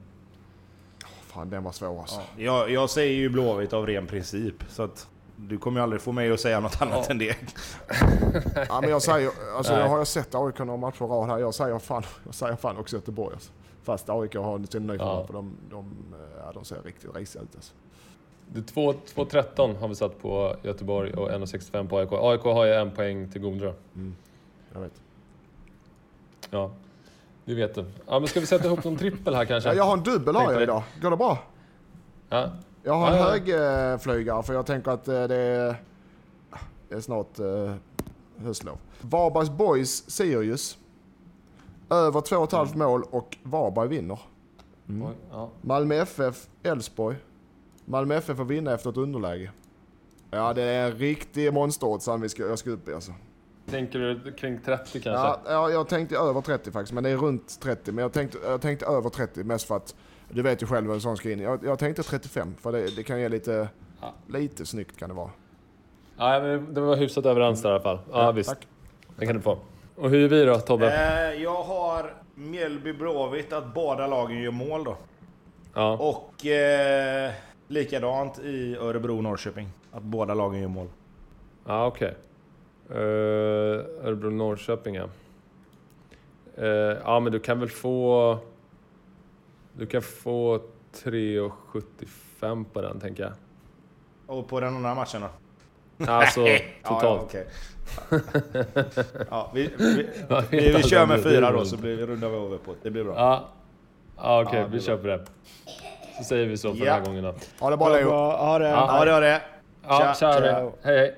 Fan, den var svår alltså. Jag, jag säger ju Blåvitt av ren princip. Så att du kommer ju aldrig få mig att säga något annat än det. Ja, men jag säger, alltså jag har ju sett AIK några matcher i rad här. Jag säger fan, jag säger fan också Göteborg alltså. Fast AIK har sin nyförvärv, Ja. för de, de, ja, de ser riktigt risiga ut alltså. Det är två- 2.13 har vi satt på Göteborg och 1.65 på AIK. AIK har ju en poäng till Gondra. Jag vet. Ja, det vet du. Ja, men ska vi sätta ihop någon trippel här kanske? Ja, jag har en dubbel har jag idag. Går det bra? Ja. Jag har en Ja, högflygare för jag tänker att eh, det är, det är snart uh, höstlov. Varbergs Boys Sirius. Över 2,5 mål och Varberg vinner. Oj, ja. Malmö FF Elfsborg. Malmö FF får vinna efter ett underläge. Ja, det är en riktig ska, jag ska upp i alltså. Tänker du kring 30 kanske? Ja, ja, jag tänkte över 30 faktiskt, men det är runt 30. Men jag tänkte, jag tänkte över 30 mest för att du vet ju själv vem som ska in. Jag, jag tänkte 35 för det, det kan ge lite, Ja. lite snyggt kan det vara. Ja, men det var hyfsat överens där i alla fall. Ja, visst. Tack. Det kan du få. Och hur är vi då, Tobbe? Eh, jag har Mjällby Blåvitt att båda lagen gör mål då. Ja. Och eh, likadant i Örebro Norrköping. Att båda lagen gör mål. Ja, okej. Uh, Örebro-Norrköping, ja. Eh, ja, men du kan väl få... Du kan få 3,75 på den, tänker jag. Och på den andra matchen då? Alltså, Ja, totalt. Ja, okej. ja, vi, vi, vi, vi kör med fyra då så blir, rundar vi över på det. Blir bra. Ja, ja okej, Ja, det vi kör på det. Så säger vi så för Ja. den här gången då. Ha det bra Leo. Ha det. Ja. Ja, det har det. Ja, Tja, tja, hej hej.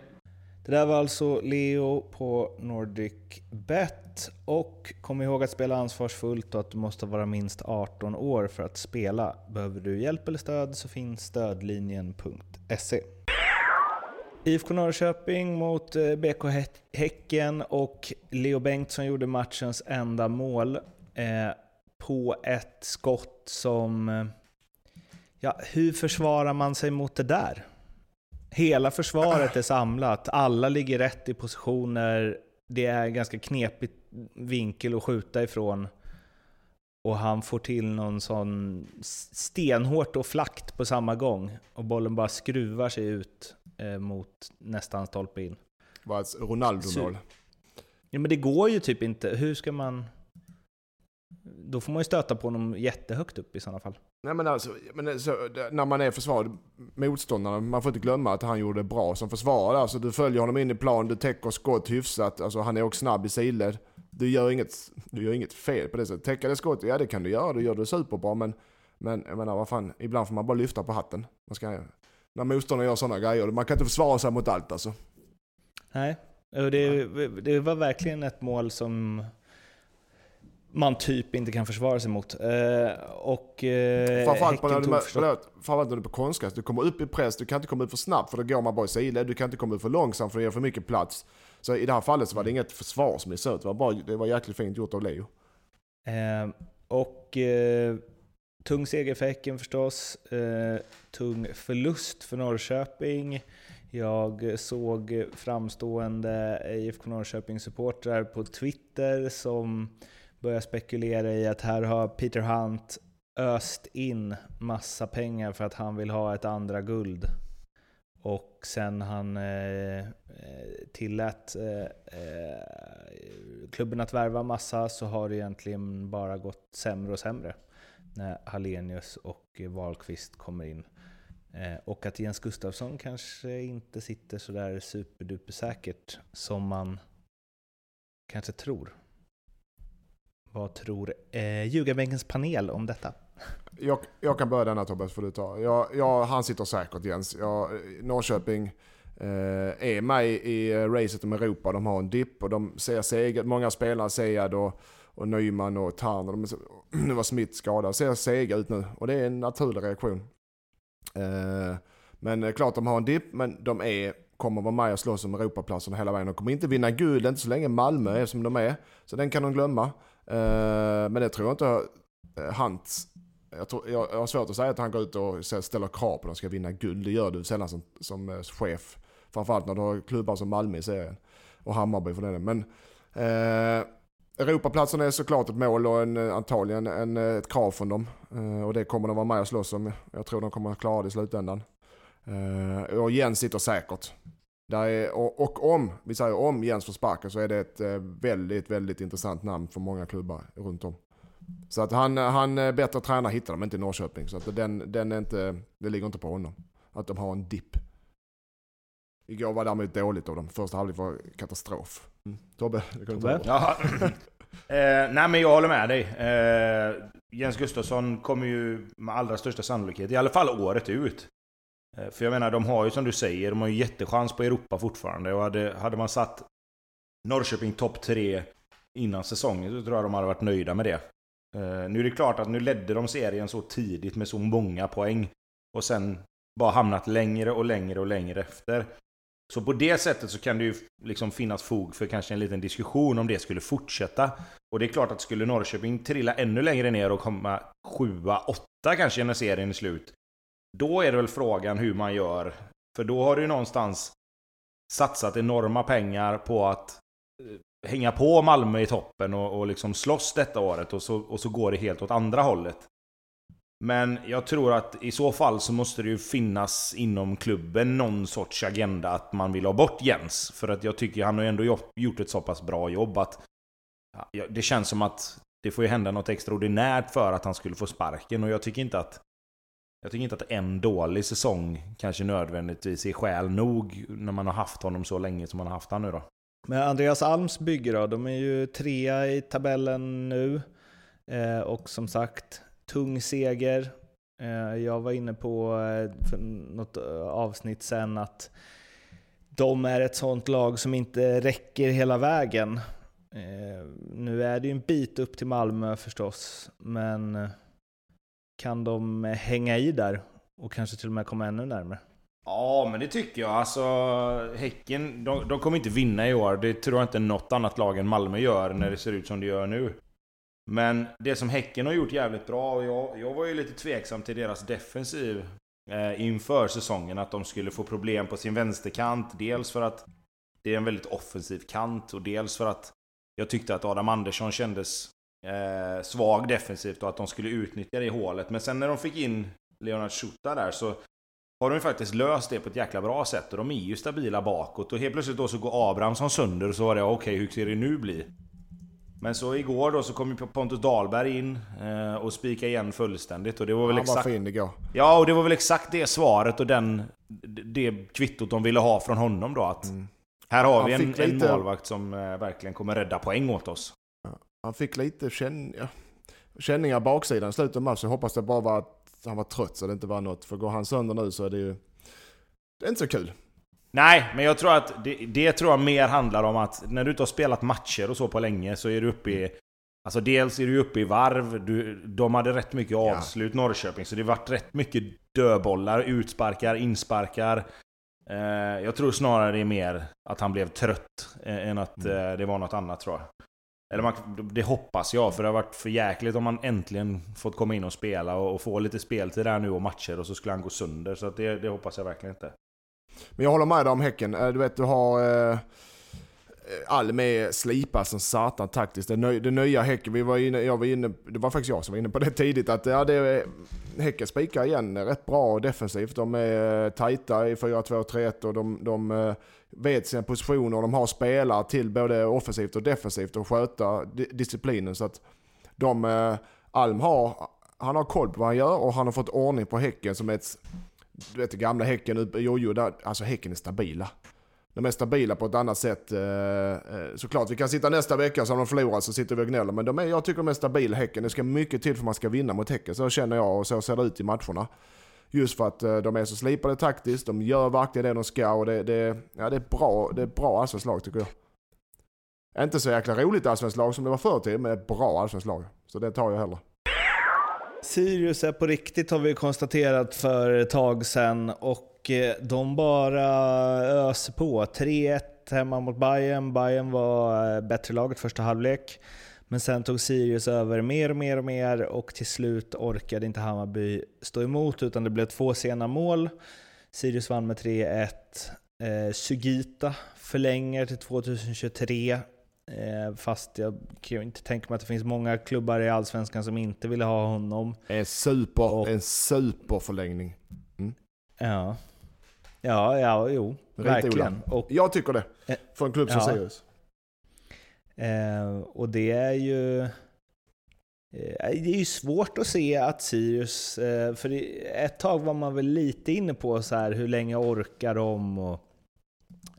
Det där var alltså Leo på Nordic Bet. Och kom ihåg att spela ansvarsfullt och att du måste vara minst 18 år för att spela. Behöver du hjälp eller stöd så finns stödlinjen.se. IFK Norrköping mot eh, BK Häcken och Leo Bengtsson gjorde matchens enda mål eh, på ett skott som... Eh, ja, hur försvarar man sig mot det där? Hela försvaret är samlat, alla ligger rätt i positioner, det är ganska knepigt vinkel att skjuta ifrån. Och han får till någon sån stenhårt och flakt på samma gång. Och bollen bara skruvar sig ut eh, mot nästan stolpe in. Det var ett Ronaldo-mål. Ja men det går ju typ inte. Hur ska man... Då får man ju stöta på honom jättehögt upp i sådana fall. Nej men alltså, men eh, så, när man är försvarad, motståndarna, man får inte glömma att han gjorde det bra som försvarare. Alltså du följer honom in i plan, du täcker skott hyfsat, alltså han är också snabb i sidled. Du gör inget, du gör inget fel på det sättet. Täcka det skottet, ja det kan du göra, du gör det superbra men, men jag menar vad fan, ibland får man bara lyfta på hatten. Man ska, när motståndaren gör sådana grejer, man kan inte försvara sig mot allt alltså. Nej, det, det var verkligen ett mål som man typ inte kan försvara sig mot. Eh, och eh, Framförallt på, när du, tog med- förstås- förlåt, framförallt när du är på konstgräs. Du kommer upp i press, du kan inte komma ut för snabbt för då går man bara i sidled. Du kan inte komma ut för långsamt för det ger för mycket plats. Så i det här fallet så var det inget försvarsmiss ut. Det var, bara, det var jäkligt fint gjort av Leo. Eh, och eh, tung seger för Häcken förstås. Eh, tung förlust för Norrköping. Jag såg framstående IFK Norrköping-supportrar på Twitter som börjar spekulera i att här har Peter Hunt öst in massa pengar för att han vill ha ett andra guld. Och sen han eh, eh, tillät eh, eh, klubben att värva massa så har det egentligen bara gått sämre och sämre när Hallenius och Wahlqvist kommer in. Eh, och att Jens Gustafsson kanske inte sitter sådär superduper säkert som man kanske tror. Vad tror eh, ljugarbänkens panel om detta? Jag, jag kan börja denna Tobbe, får du ta. Jag, jag, han sitter säkert Jens. Jag, Norrköping eh, är med i racet om Europa. De har en dipp och de ser seger. Många spelare, Sead och, och Nyman och Tarn, och de, nu var Smith skadad, ser sega ut nu. Och det är en naturlig reaktion. Eh, men eh, klart de har en dipp, men de är, kommer vara med och slåss om Europaplatserna hela vägen. De kommer inte vinna guld, inte så länge Malmö är som de är. Så den kan de glömma. Eh, men det tror jag inte eh, Hunt jag, tror, jag, jag har svårt att säga att han går ut och ställer krav på att de ska vinna guld. Det gör du sällan som, som eh, chef. Framförallt när du har klubbar som Malmö i serien. Och Hammarby för den Men eh, Europaplatsen är såklart ett mål och en, antagligen en, ett krav från dem. Eh, och det kommer de vara med och slåss om. Jag tror de kommer att klara det i slutändan. Eh, och Jens sitter säkert. Är, och, och, om, vi säger om Jens får sparken så är det ett eh, väldigt, väldigt intressant namn för många klubbar runt om. Så att han, han bättre tränare hittar de inte i Norrköping. Så att den, den är inte, det ligger inte på honom. Att de har en dipp. Igår var däremot dåligt av dem. Första halvlek var katastrof. Mm. Tobbe, det kan Tobbe? Ja. eh, nej men jag håller med dig. Eh, Jens Gustafsson kommer ju med allra största sannolikhet, i alla fall året ut. Eh, för jag menar, de har ju som du säger, de har ju jättechans på Europa fortfarande. Och hade, hade man satt Norrköping topp 3 innan säsongen så tror jag de hade varit nöjda med det. Eh, nu är det klart att nu ledde de serien så tidigt med så många poäng. Och sen bara hamnat längre och längre och längre efter. Så på det sättet så kan det ju liksom finnas fog för kanske en liten diskussion om det skulle fortsätta. Och det är klart att skulle Norrköping trilla ännu längre ner och komma sjua, åtta kanske när serien är slut. Då är det väl frågan hur man gör. För då har du ju någonstans satsat enorma pengar på att eh, hänga på Malmö i toppen och, och liksom slåss detta året och så, och så går det helt åt andra hållet. Men jag tror att i så fall så måste det ju finnas inom klubben någon sorts agenda att man vill ha bort Jens. För att jag tycker han har ändå gjort ett så pass bra jobb att ja, det känns som att det får ju hända något extraordinärt för att han skulle få sparken och jag tycker inte att jag tycker inte att en dålig säsong kanske nödvändigtvis är skäl nog när man har haft honom så länge som man har haft honom nu då. Men Andreas Alms bygge då, de är ju trea i tabellen nu. Eh, och som sagt, tung seger. Eh, jag var inne på eh, för något eh, avsnitt sen att de är ett sånt lag som inte räcker hela vägen. Eh, nu är det ju en bit upp till Malmö förstås, men eh, kan de hänga i där och kanske till och med komma ännu närmare? Ja, men det tycker jag. Alltså, Häcken, de, de kommer inte vinna i år. Det tror jag inte något annat lag än Malmö gör när det ser ut som det gör nu. Men det som Häcken har gjort jävligt bra, och jag, jag var ju lite tveksam till deras defensiv eh, inför säsongen. Att de skulle få problem på sin vänsterkant. Dels för att det är en väldigt offensiv kant och dels för att jag tyckte att Adam Andersson kändes eh, svag defensivt och att de skulle utnyttja det hålet. Men sen när de fick in Leonard Schuta där så har de ju faktiskt löst det på ett jäkla bra sätt och de är ju stabila bakåt. Och helt plötsligt då så går Abrahamsson sönder och så var det okej, okay, hur ser det nu bli? Men så igår då så kom ju Pontus Dahlberg in eh, och spikade igen fullständigt och det var väl Han exakt... fin igår. Ja, och det var väl exakt det svaret och den... Det kvittot de ville ha från honom då att... Mm. Här har vi en, lite... en målvakt som eh, verkligen kommer rädda poäng åt oss. Han fick lite känn... ja, känningar baksidan i slutet av matchen. Hoppas det bara var att han var trött så det inte var något. För går han sönder nu så är det ju... Det är inte så kul. Nej, men jag tror att det, det, tror jag mer handlar om att när du inte har spelat matcher och så på länge så är du uppe i... Alltså dels är du uppe i varv, du, de hade rätt mycket avslut ja. Norrköping, så det varit rätt mycket dödbollar, utsparkar, insparkar. Eh, jag tror snarare det är mer att han blev trött eh, än att mm. eh, det var något annat tror jag. Eller man, det hoppas jag, för det har varit för jäkligt om man äntligen fått komma in och spela och, och få lite speltid där nu och matcher och så skulle han gå sönder. Så det, det hoppas jag verkligen inte. Men jag håller med dig om Häcken. Eh, du vet, du har... Eh, Almi är som satan taktiskt. Det, ny, det nya Häcken, vi var inne, jag var inne, det var faktiskt jag som var inne på det tidigt, att ja, det Häcken spikar igen rätt bra defensivt. De är eh, tajta i 4-2-3-1 och de, de eh, vet sina positioner. De har spelare till både offensivt och defensivt och sköta disciplinen. Så att de, eh, Alm har, han har koll på vad han gör och han har fått ordning på Häcken som är ett du vet gamla Häcken, jojo, där, alltså Häcken är stabila. De är stabila på ett annat sätt. Eh, eh, såklart, vi kan sitta nästa vecka så har de förlorat så sitter vi och gnäller. Men de är, jag tycker de är stabila Häcken. Det ska mycket till för att man ska vinna mot Häcken. Så känner jag och så ser det ut i matcherna. Just för att eh, de är så slipade taktiskt, de gör verkligen det de ska och det, det, ja, det är bra, det är bra allsvenskt lag tycker jag. Inte så jäkla roligt allsvenskt lag som det var förr till, men ett bra allsvenskt lag. Så det tar jag hellre. Sirius är på riktigt har vi konstaterat för ett tag sedan och eh, de bara öser på. 3-1 hemma mot Bayern. Bayern var eh, bättre laget första halvlek. Men sen tog Sirius över mer och mer och mer och till slut orkade inte Hammarby stå emot utan det blev två sena mål. Sirius vann med 3-1. Eh, Sugita förlänger till 2023. Eh, fast jag kan ju inte tänka mig att det finns många klubbar i Allsvenskan som inte vill ha honom. En super, Och- en superförlängning. Ja, ja, ja jo, Rita verkligen. Och, Jag tycker det. Eh, För en klubb som ja. Sirius. Eh, och det är ju... eh, Det är ju svårt att se att Sirius, eh, för ett tag var man väl lite inne på så här, hur länge orkar de och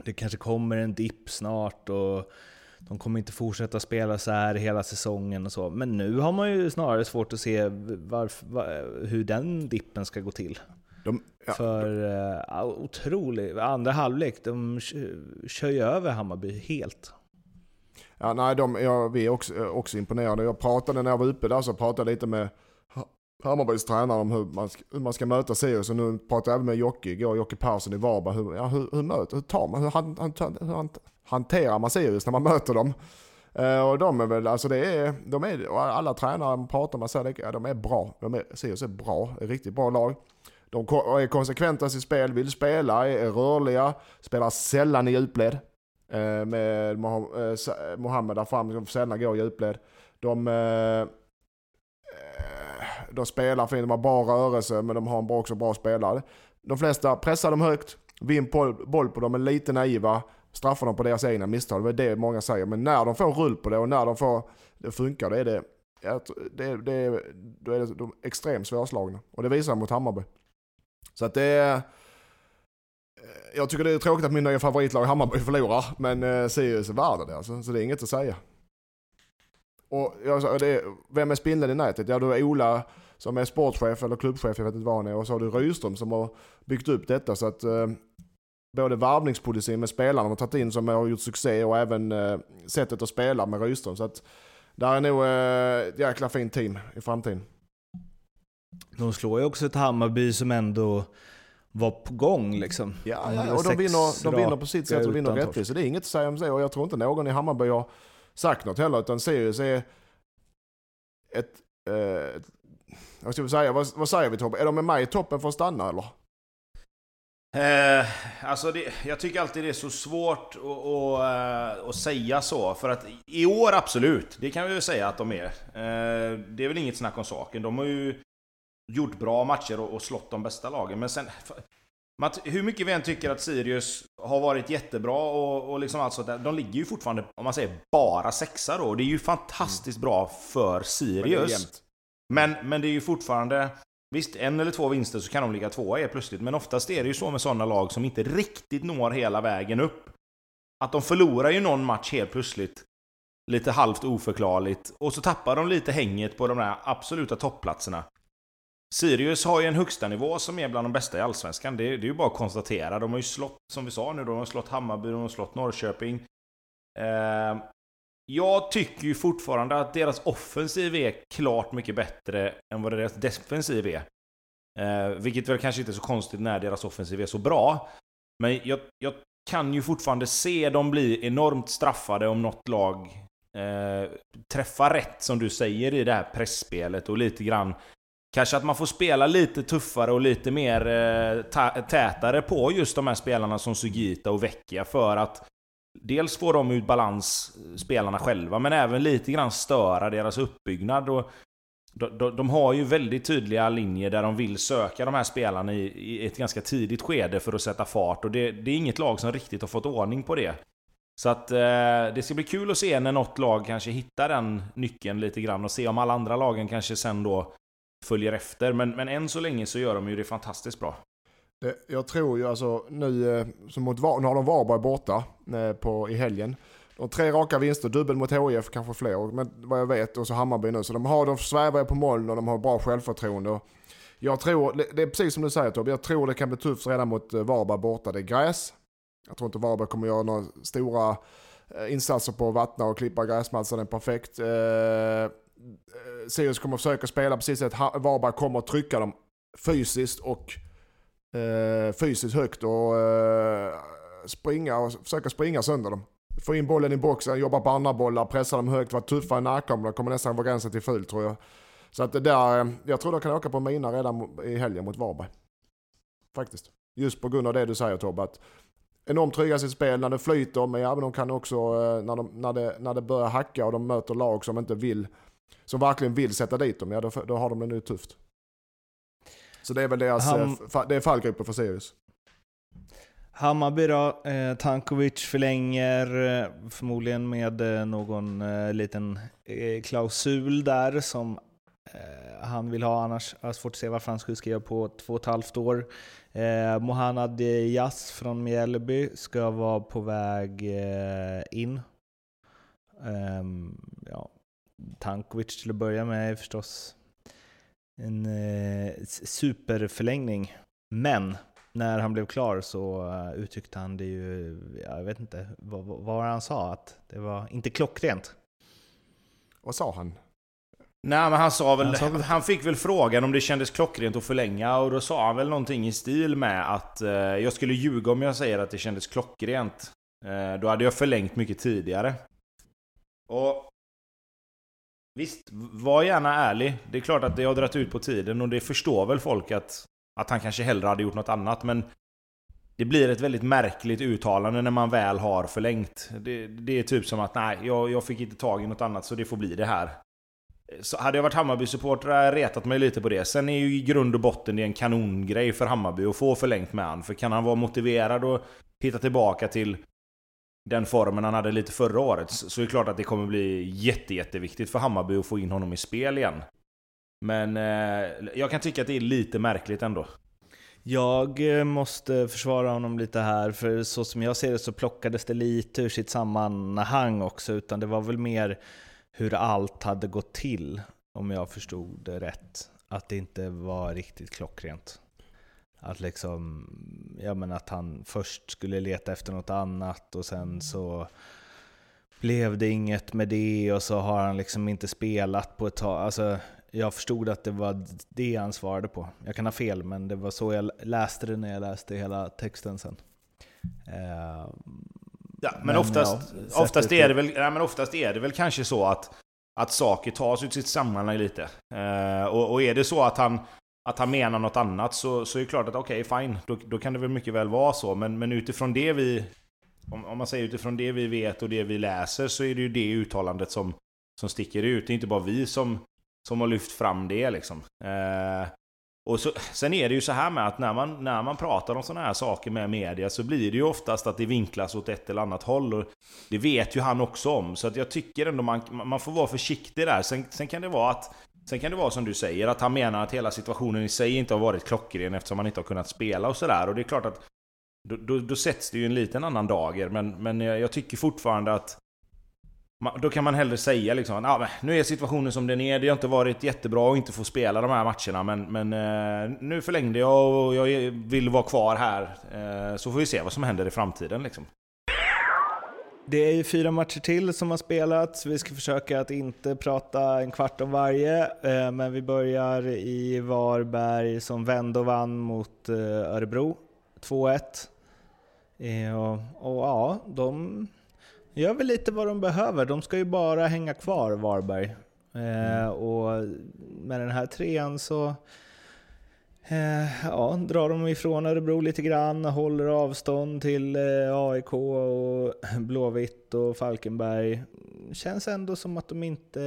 det kanske kommer en dipp snart och de kommer inte fortsätta spela så här hela säsongen och så. Men nu har man ju snarare svårt att se varf, va, hur den dippen ska gå till. De, ja, För uh, otrolig, andra halvlek, de kö- kör ju över Hammarby helt. Ja, nej, de, ja, vi är också, eh, också imponerade. Jag pratade när jag var uppe där så pratade jag lite med Hammarbys tränare om hur man ska, hur man ska möta Sirius. Och nu pratade jag även med Jocke igår, Jocke Persson i Varberg. Hur, ja, hur, hur, möter, hur tar man, hur, han, han, hur han, hanterar man Sirius när man möter dem? Uh, och de är väl, alltså det är, de är, och alla tränare man pratar med säger ja, de är bra. De är, Sirius är bra, är ett riktigt bra lag. De är konsekventa i sitt spel, vill spela, är rörliga, spelar sällan i djupled. Eh, med eh, eh, Mohammed där fram som sällan går i djupled. De, eh, de spelar fint, de har bra rörelse men de har en bra, också bra spelare. De flesta pressar dem högt, vinner boll, på dem, är lite naiva, straffar dem på deras egna misstag. Det är det många säger. Men när de får rull på det och när de får det funkar, då är det, det, det, då är det de extremt svårslagna. Och det visar de mot Hammarby. Så att det är... Jag tycker det är tråkigt att min nya favoritlag Hammarby förlorar, men eh, Sirius är värda det alltså, så det är inget att säga. Och jag sa, det vem är spindeln i nätet? Ja, du är Ola som är sportchef eller klubbchef, jag vet inte vad han är, och så har du Rydström som har byggt upp detta så att eh, både värvningspolicyn med spelarna de har tagit in som har gjort succé och även eh, sättet att spela med Rydström. Så att där är nog eh, ett jäkla fint team i framtiden. De slår ju också ett Hammarby som ändå var på gång liksom. Ja, De ja, och de vinner, de vinner på sitt sätt och vinner rättvist. Så det är inget att säga om det. Och jag tror inte någon i Hammarby har sagt något heller. Utan Sirius är ett... Eh, ett vad ska vi säga? Vad, vad säger vi Tobbe? Är de med mig i toppen för att stanna eller? Eh, alltså det, jag tycker alltid det är så svårt att, att, att säga så. För att i år absolut, det kan vi väl säga att de är. Eh, det är väl inget snack om saken. De har ju gjort bra matcher och, och slått de bästa lagen. Men sen... Matt, hur mycket vi än tycker att Sirius har varit jättebra och, och liksom allt sånt där, De ligger ju fortfarande, om man säger bara sexa då. Det är ju fantastiskt bra för Sirius. Men, men det är ju fortfarande... Visst, en eller två vinster så kan de ligga tvåa helt plötsligt. Men oftast är det ju så med sådana lag som inte riktigt når hela vägen upp. Att de förlorar ju någon match helt plötsligt. Lite halvt oförklarligt. Och så tappar de lite hänget på de där absoluta toppplatserna. Sirius har ju en högsta nivå som är bland de bästa i Allsvenskan. Det, det är ju bara att konstatera. De har ju slått, som vi sa nu, de har slått Hammarby, de har slått Norrköping. Eh, jag tycker ju fortfarande att deras offensiv är klart mycket bättre än vad deras defensiv är. Eh, vilket väl kanske inte är så konstigt när deras offensiv är så bra. Men jag, jag kan ju fortfarande se dem bli enormt straffade om något lag eh, träffar rätt, som du säger, i det här pressspelet och lite grann Kanske att man får spela lite tuffare och lite mer eh, tätare på just de här spelarna som Sugita och Vecchia för att Dels få dem ut balans, eh, spelarna själva, men även lite grann störa deras uppbyggnad. Och de, de, de har ju väldigt tydliga linjer där de vill söka de här spelarna i, i ett ganska tidigt skede för att sätta fart. Och det, det är inget lag som riktigt har fått ordning på det. Så att eh, det ska bli kul att se när något lag kanske hittar den nyckeln lite grann och se om alla andra lagen kanske sen då följer efter. Men, men än så länge så gör de ju det fantastiskt bra. Det, jag tror ju alltså nu, eh, som mot, nu har de Varberg borta eh, på, i helgen. De har tre raka vinster, dubbel mot HIF, kanske fler, men vad jag vet, och så Hammarby nu. Så de, har, de svävar ju på moln och de har bra självförtroende. Jag tror, det, är precis som du säger Tobbe, jag tror det kan bli tufft redan mot eh, Varberg borta. Det är gräs. Jag tror inte Varberg kommer göra några stora insatser på att vattna och klippa gräsmattan, den är perfekt. Eh, Sirius kommer försöka spela precis att Varberg kommer att trycka dem fysiskt och eh, fysiskt högt och eh, springa och försöka springa sönder dem. Få in bollen i boxen, jobba på andra bollar, pressa dem högt, vara tuffa i närkamera, kommer nästan vara gränsen till ful tror jag. Så att det där, eh, jag tror de kan åka på mina redan i helgen mot Varberg. Faktiskt. Just på grund av det du säger Tobbe, att enormt trygga i sitt spel när det flyter, men ja, men de kan också, eh, när, de, när, det, när det börjar hacka och de möter lag som inte vill, som verkligen vill sätta dit dem, ja då, då har de det nu tufft. Så det är väl deras, Han- eh, det är fallgruppen för Sirius. Hammarby då, eh, Tankovic förlänger eh, förmodligen med eh, någon eh, liten eh, klausul där som han vill ha, annars har jag svårt att se varför han skulle skriva på två och ett halvt år. Eh, Mohanad Jas från Mjällby ska vara på väg in. Ehm, ja, Tankovic till att börja med är förstås en eh, superförlängning. Men när han blev klar så uh, uttryckte han det ju, jag vet inte vad, vad han sa, att det var inte klockrent. Vad sa han? Nej men han sa väl, Han sa väl- han fick väl frågan om det kändes klockrent att förlänga och då sa han väl någonting i stil med att eh, jag skulle ljuga om jag säger att det kändes klockrent. Eh, då hade jag förlängt mycket tidigare. Och Visst, var gärna ärlig. Det är klart att det har dragit ut på tiden och det förstår väl folk att, att han kanske hellre hade gjort något annat men det blir ett väldigt märkligt uttalande när man väl har förlängt. Det, det är typ som att nej, jag, jag fick inte tag i något annat så det får bli det här. Så hade jag varit Hammarby-supporter hade jag retat mig lite på det. Sen är ju i grund och botten det en kanongrej för Hammarby att få förlängt med han. För kan han vara motiverad och hitta tillbaka till den formen han hade lite förra året så är det klart att det kommer bli jätte, jätteviktigt för Hammarby att få in honom i spel igen. Men eh, jag kan tycka att det är lite märkligt ändå. Jag eh, måste försvara honom lite här, för så som jag ser det så plockades det lite ur sitt sammanhang också, utan det var väl mer hur allt hade gått till, om jag förstod det rätt. Att det inte var riktigt klockrent. Att liksom, ja men att han först skulle leta efter något annat och sen så blev det inget med det och så har han liksom inte spelat på ett tag. Alltså, jag förstod att det var det han svarade på. Jag kan ha fel, men det var så jag läste det när jag läste hela texten sen. Eh, Ja, men, Men, oftast, ja, oftast, är det väl, ja, men oftast är det väl kanske så att, att saker tas ut sitt sammanhang lite. Eh, och, och är det så att han, att han menar något annat så, så är det klart att okej, fine. Då, då kan det väl mycket väl vara så. Men, men utifrån det vi... Om, om man säger utifrån det vi vet och det vi läser så är det ju det uttalandet som, som sticker ut. Det är inte bara vi som, som har lyft fram det liksom. Eh, och så, sen är det ju så här med att när man, när man pratar om sådana här saker med media så blir det ju oftast att det vinklas åt ett eller annat håll. Och det vet ju han också om. Så att jag tycker ändå man, man får vara försiktig där. Sen, sen kan det vara att Sen kan det vara som du säger, att han menar att hela situationen i sig inte har varit klockren eftersom han inte har kunnat spela och sådär. Och det är klart att då, då, då sätts det ju en liten annan dager. Men, men jag, jag tycker fortfarande att man, då kan man hellre säga liksom att ah, nu är situationen som den är. Det har inte varit jättebra att inte få spela de här matcherna. Men, men eh, nu förlängde jag och jag vill vara kvar här. Eh, så får vi se vad som händer i framtiden liksom. Det är ju fyra matcher till som har spelats. Vi ska försöka att inte prata en kvart om varje, eh, men vi börjar i Varberg som vände och vann mot eh, Örebro. 2-1. Eh, Och, och ja, de gör väl lite vad de behöver. De ska ju bara hänga kvar, Varberg. Eh, Och med den här trean så Eh, ja, drar de ifrån Örebro lite grann, håller avstånd till eh, AIK och Blåvitt och Falkenberg. Känns ändå som att de inte...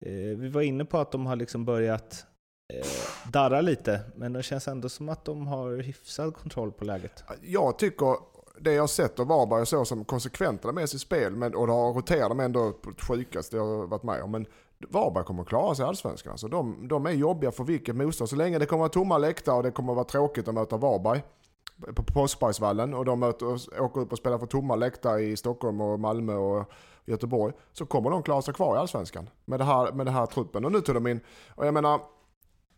Eh, vi var inne på att de har liksom börjat eh, darra lite, men det känns ändå som att de har hyfsad kontroll på läget. Jag tycker det jag har sett av Varberg så som konsekventa med sitt spel men, och det har roterat dem ändå på det sjukaste jag har varit med om. Men Varberg kommer att klara sig i Allsvenskan. Alltså de, de är jobbiga för vilket motstånd. Så länge det kommer att vara tomma läktare och det kommer att vara tråkigt att möta Varberg på Påskbergsvallen och de möter, åker upp och spelar för tomma läktare i Stockholm och Malmö och Göteborg så kommer de klara sig kvar i Allsvenskan med det här, med det här truppen. Och nu tog de in, och jag menar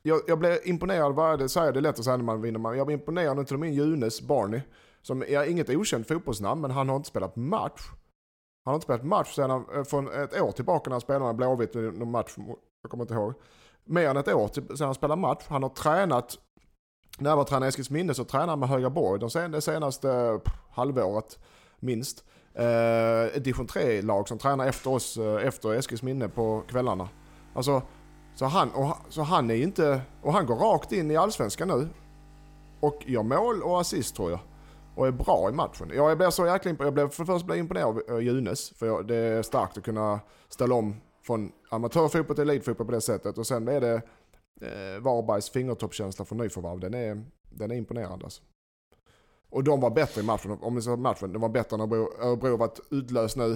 jag, jag blev imponerad, vad är det, säger det är lätt att säga när man vinner, men jag blev imponerad Nu tog de in Junes Barney, som är inget okänt fotbollsnamn, men han har inte spelat match. Han har inte spelat match sedan från eh, ett år tillbaka när han spelade med Blåvitt, någon match, jag kommer inte ihåg. Mer än ett år sedan han spelade match. Han har tränat, när jag var tränare i Eskilsminne så tränade han med Högaborg de sen, det senaste pff, halvåret minst. Eh, ett division 3-lag som tränar efter oss, eh, efter Eskilsminne på kvällarna. Alltså, så han, och, så han är inte, och han går rakt in i allsvenskan nu. Och gör mål och assist tror jag. Och är bra i matchen. Jag blev så jäkla imponerad. Jag blev, för det första blev imponerad av eh, Junes. För jag, det är starkt att kunna ställa om från amatörfotboll till elitfotboll på det sättet. Och sen är det eh, Varbergs fingertoppskänsla från nyförvärv. Den är, den är imponerande alltså. Och de var bättre i matchen, om vi säger matchen, de var bättre än Örebro. Örebro varit utlöst nu.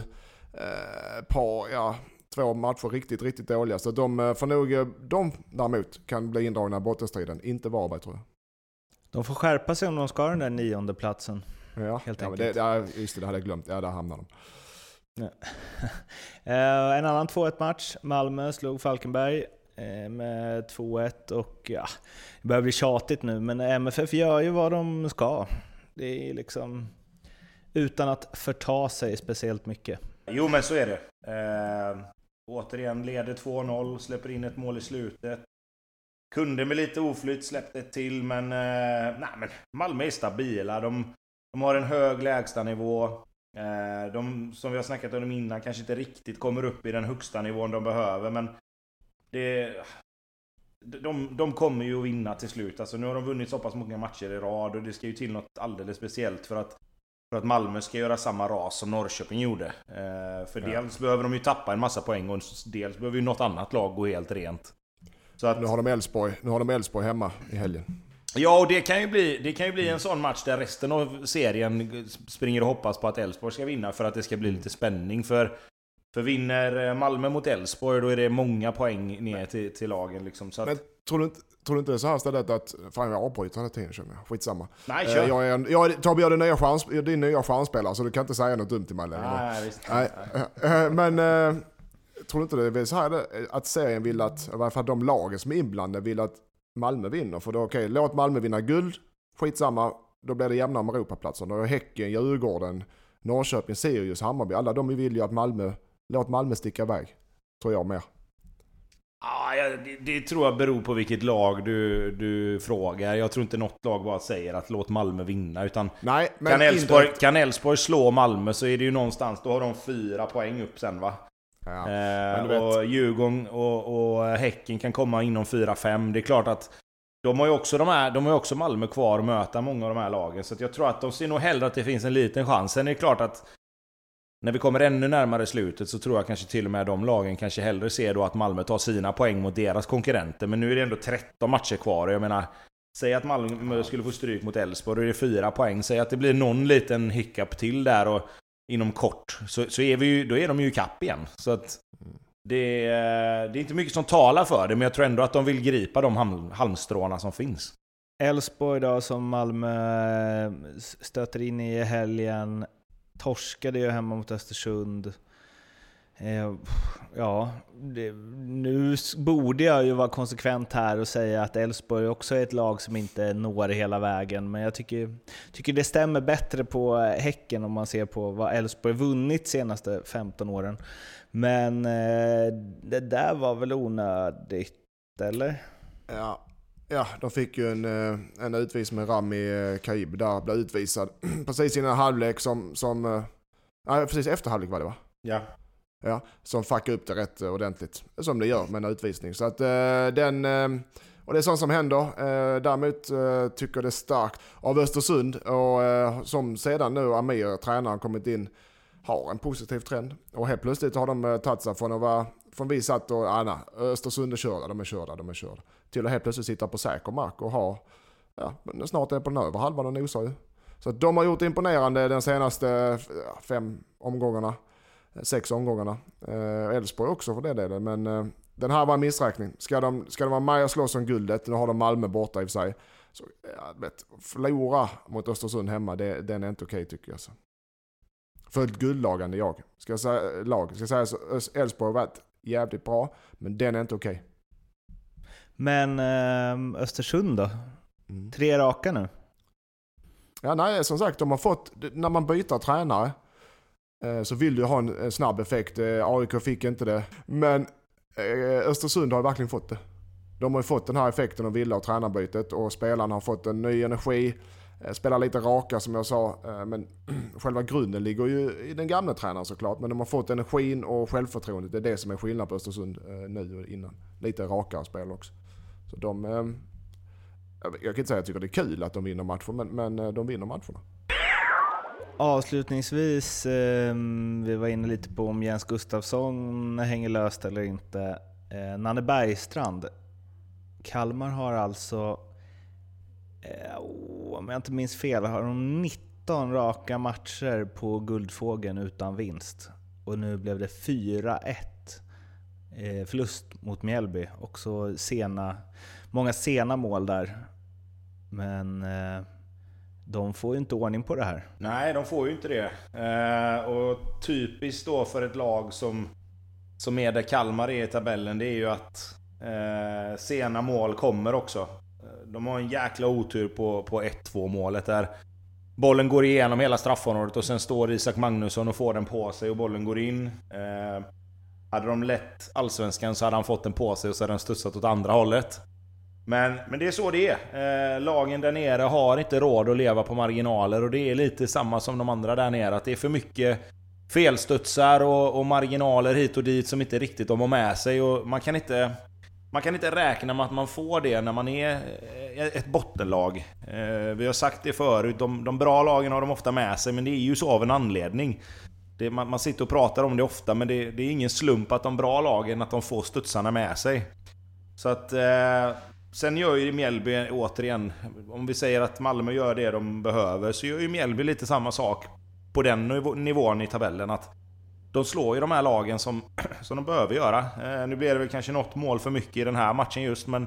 Eh, par, ja, två matcher riktigt, riktigt dåliga. Så de eh, får nog, eh, de däremot kan bli indragna i bottenstriden. Inte Varberg tror jag. De får skärpa sig om de ska ha den där nionde platsen. Ja, Helt ja, men enkelt. det, ja, just det, det hade jag glömt. Ja, där hamnar de. En annan 2-1 match. Malmö slog Falkenberg eh, med 2-1 och ja, det börjar bli tjatigt nu men MFF gör ju vad de ska. Det är liksom utan att förta sig speciellt mycket. Jo men så är det. Eh, återigen leder 2-0, släpper in ett mål i slutet. Kunde med lite oflyt släppte ett till men, eh, nej, men Malmö är stabila. De, de har en hög lägstanivå. Eh, de, som vi har snackat om innan, kanske inte riktigt kommer upp i den högsta nivån de behöver men det, de, de kommer ju att vinna till slut. Alltså, nu har de vunnit så pass många matcher i rad och det ska ju till något alldeles speciellt för att för att Malmö ska göra samma ras som Norrköping gjorde. Eh, för Ja. dels behöver de ju tappa en massa poäng och dels behöver ju något annat lag gå helt rent. Så att, Nu har de Elfsborg, nu har de Elfsborg hemma i helgen. ja, och det kan, ju bli, det kan ju bli en sån match där resten av serien springer och hoppas på att Elfsborg ska vinna för att det ska bli lite spänning. För, för vinner Malmö mot Elfsborg då är det många poäng ner till, till lagen. Liksom. Så att, Men tror du inte, tror du inte det är så här stället att, fan jag avbryter hela tiden känner jag, skitsamma. nej, Eh, kör! jag är, jag Tobbe jag är din nya, är din nya stjärnspelare så du kan inte säga något dumt till mig längre. nej, visst. Nej, eh, men eh, tror du inte det är så här det- att serien vill att, i varje fall de lagen som är inblandade vill att Malmö vinner? För då okej, låt Malmö vinna guld, skitsamma, då blir det jämnare med Europaplatsen. Då är Häcken, Djurgården, Norrköping, Sirius, Hammarby, alla de vill ju att Malmö, låt Malmö sticka iväg. Tror jag mer. Ja, ja, det, det tror jag beror på vilket lag du, du frågar. Jag tror inte något lag bara säger att låt Malmö vinna. Utan Nej, men kan Elfsborg, kan Elfsborg slå Malmö så är det ju någonstans, då har de fyra poäng upp sen va? Ja. eh, vet- och Djurgården och, och Häcken kan komma inom 4-5. Det är klart att de har ju också, de här, de har också Malmö kvar att möta många av de här lagen. Så jag tror att de ser nog hellre att det finns en liten chans. Sen är det klart att när vi kommer ännu närmare slutet så tror jag kanske till och med de lagen kanske hellre ser då att Malmö tar sina poäng mot deras konkurrenter. Men nu är det ändå 13 matcher kvar och jag menar Säg att Malmö skulle få stryk mot Elfsborg, då är det fyra poäng. Säg att det blir någon liten hiccup till där och inom kort, så, så är vi ju, då är de ju i kapp igen. Så att det, är- det är inte mycket som talar för det, men jag tror ändå att de vill gripa de halmstråna som finns. Elfsborg då som Malmö eh, stöter in i helgen. Torskade ju hemma mot Östersund. Eh, Ja, det, nu borde jag ju vara konsekvent här och säga att Elfsborg också är ett lag som inte når hela vägen. Men jag tycker, tycker det stämmer bättre på Häcken om man ser på vad Elfsborg vunnit senaste 15 åren. Men eh, det där var väl onödigt, eller? Ja, ja, de fick ju en, eh, en utvisning med Rami Kaib där, blev utvisad precis innan halvlek som, som nej, precis efter halvlek var det va? Ja. Ja, som fuckar upp det rätt ordentligt. Som det gör med en utvisning. Så att eh, den, eh, och det är sånt som händer. Eh, däremot eh, tycker det är starkt av Östersund och eh, som sedan nu Amir, tränaren, kommit in har en positiv trend. Och helt plötsligt har de eh, tagit sig från att vara, från vi satt och, Anna, nej, Östersund är körda, de är körda, de är körda. Till att helt plötsligt sitta på säker mark och ha, ja, men snart är på den övre halvan och nosar ju. Så att de har gjort imponerande den senaste eh, fem omgångarna sex omgångarna. Eh, Elfsborg också för den delen, men eh, den här var en missräkning. Ska de, ska de vara med och slåss om guldet, nu har de Malmö borta i och för sig. Så, ja, vet, förlora mot Östersund hemma, det, den är inte okej tycker jag. Så. För ett guldlagande jag. Ska jag säga, lag. Ska jag säga så, Elfsborg har varit jävligt bra, men den är inte okej. Men eh, Östersund då? Mm. Tre raka nu. Ja, nej, som sagt, de har fått, när man byter tränare Eh, så vill du ha en, en snabb effekt. Eh, AIK fick inte det. Men Östersund har verkligen fått det. De har ju fått den här effekten av Villa och tränarbytet och spelarna har fått en ny energi. Spelar lite raka som jag sa, men själva grunden ligger ju i den gamla tränaren såklart. Men de har fått energin och självförtroendet. Det är det som är skillnad på Östersund nu och innan. Lite rakare spel också. Så de... Jag kan inte säga att jag tycker det är kul att de vinner matcher, men, men de vinner matcherna. Avslutningsvis, eh, vi var inne lite på om Jens Gustafsson hänger löst eller inte. Eh, Nanne Bergstrand. Kalmar har alltså, eh, oh, om jag inte minns fel, har de 19 raka matcher på Guldfågeln utan vinst. Och nu blev det 4-1 eh, förlust mot Mjällby. Också sena, många sena mål där. Men eh, de får ju inte ordning på det här. Nej, de får ju inte det. Eh, och typiskt då för ett lag som, som är där Kalmar är i tabellen, det är ju att eh, sena mål kommer också. Eh, de har en jäkla otur på, på 1-2 målet där. Bollen går igenom hela straffområdet och sen står Isak Magnusson och får den på sig och bollen går in. Eh, hade de lett Allsvenskan så hade han fått den på sig och så hade den studsat åt andra hållet. Men, men det är så det är. Eh, lagen där nere har inte råd att leva på marginaler och det är lite samma som de andra där nere. Att det är för mycket felstudsar och, och marginaler hit och dit som inte riktigt de har med sig. Och man kan inte... Man kan inte räkna med att man får det när man är eh, ett bottenlag. Eh, vi har sagt det förut, de, de bra lagen har de ofta med sig, men det är ju så av en anledning. Det, man, man sitter och pratar om det ofta, men det, det är ingen slump att de bra lagen att de får studsarna med sig. Så att... Eh, sen gör ju Mjällby återigen, om vi säger att Malmö gör det de behöver, så gör ju Mjällby lite samma sak på den nivån i tabellen. Att de slår ju de här lagen som, som de behöver göra. Eh, nu blir det väl kanske något mål för mycket i den här matchen just, men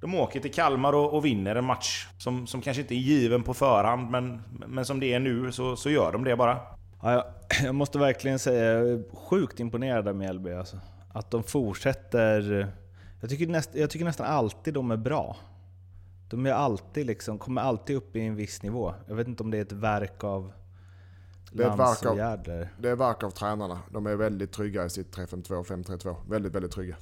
de åker till Kalmar och, och vinner en match som, som kanske inte är given på förhand, men, men som det är nu så, så gör de det bara. Ja, jag, jag måste verkligen säga, jag är sjukt imponerad av Mjällby alltså. Att de fortsätter... Jag tycker, näst, jag tycker nästan alltid de är bra. De är alltid liksom, kommer alltid upp i en viss nivå. Jag vet inte om det är ett verk av Det är ett verk och av- Järdler. Det är verk av tränarna. De är väldigt trygga i sitt 3-5-2, 5-3-2. Väldigt, väldigt trygga.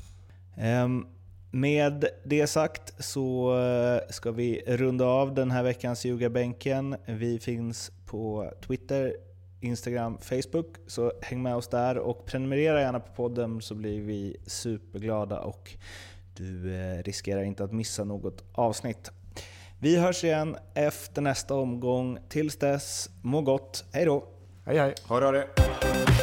Ehm, Med det sagt så eh, ska vi runda av den här veckans ljugarbänken. Vi finns på Twitter, Instagram, Facebook, så häng med oss där och prenumerera gärna på podden så blir vi superglada och du eh, riskerar inte att missa något avsnitt. Vi hörs igen efter nästa omgång. Tills dess, må gott. Hej då! Hej hej! Ha det, ha det!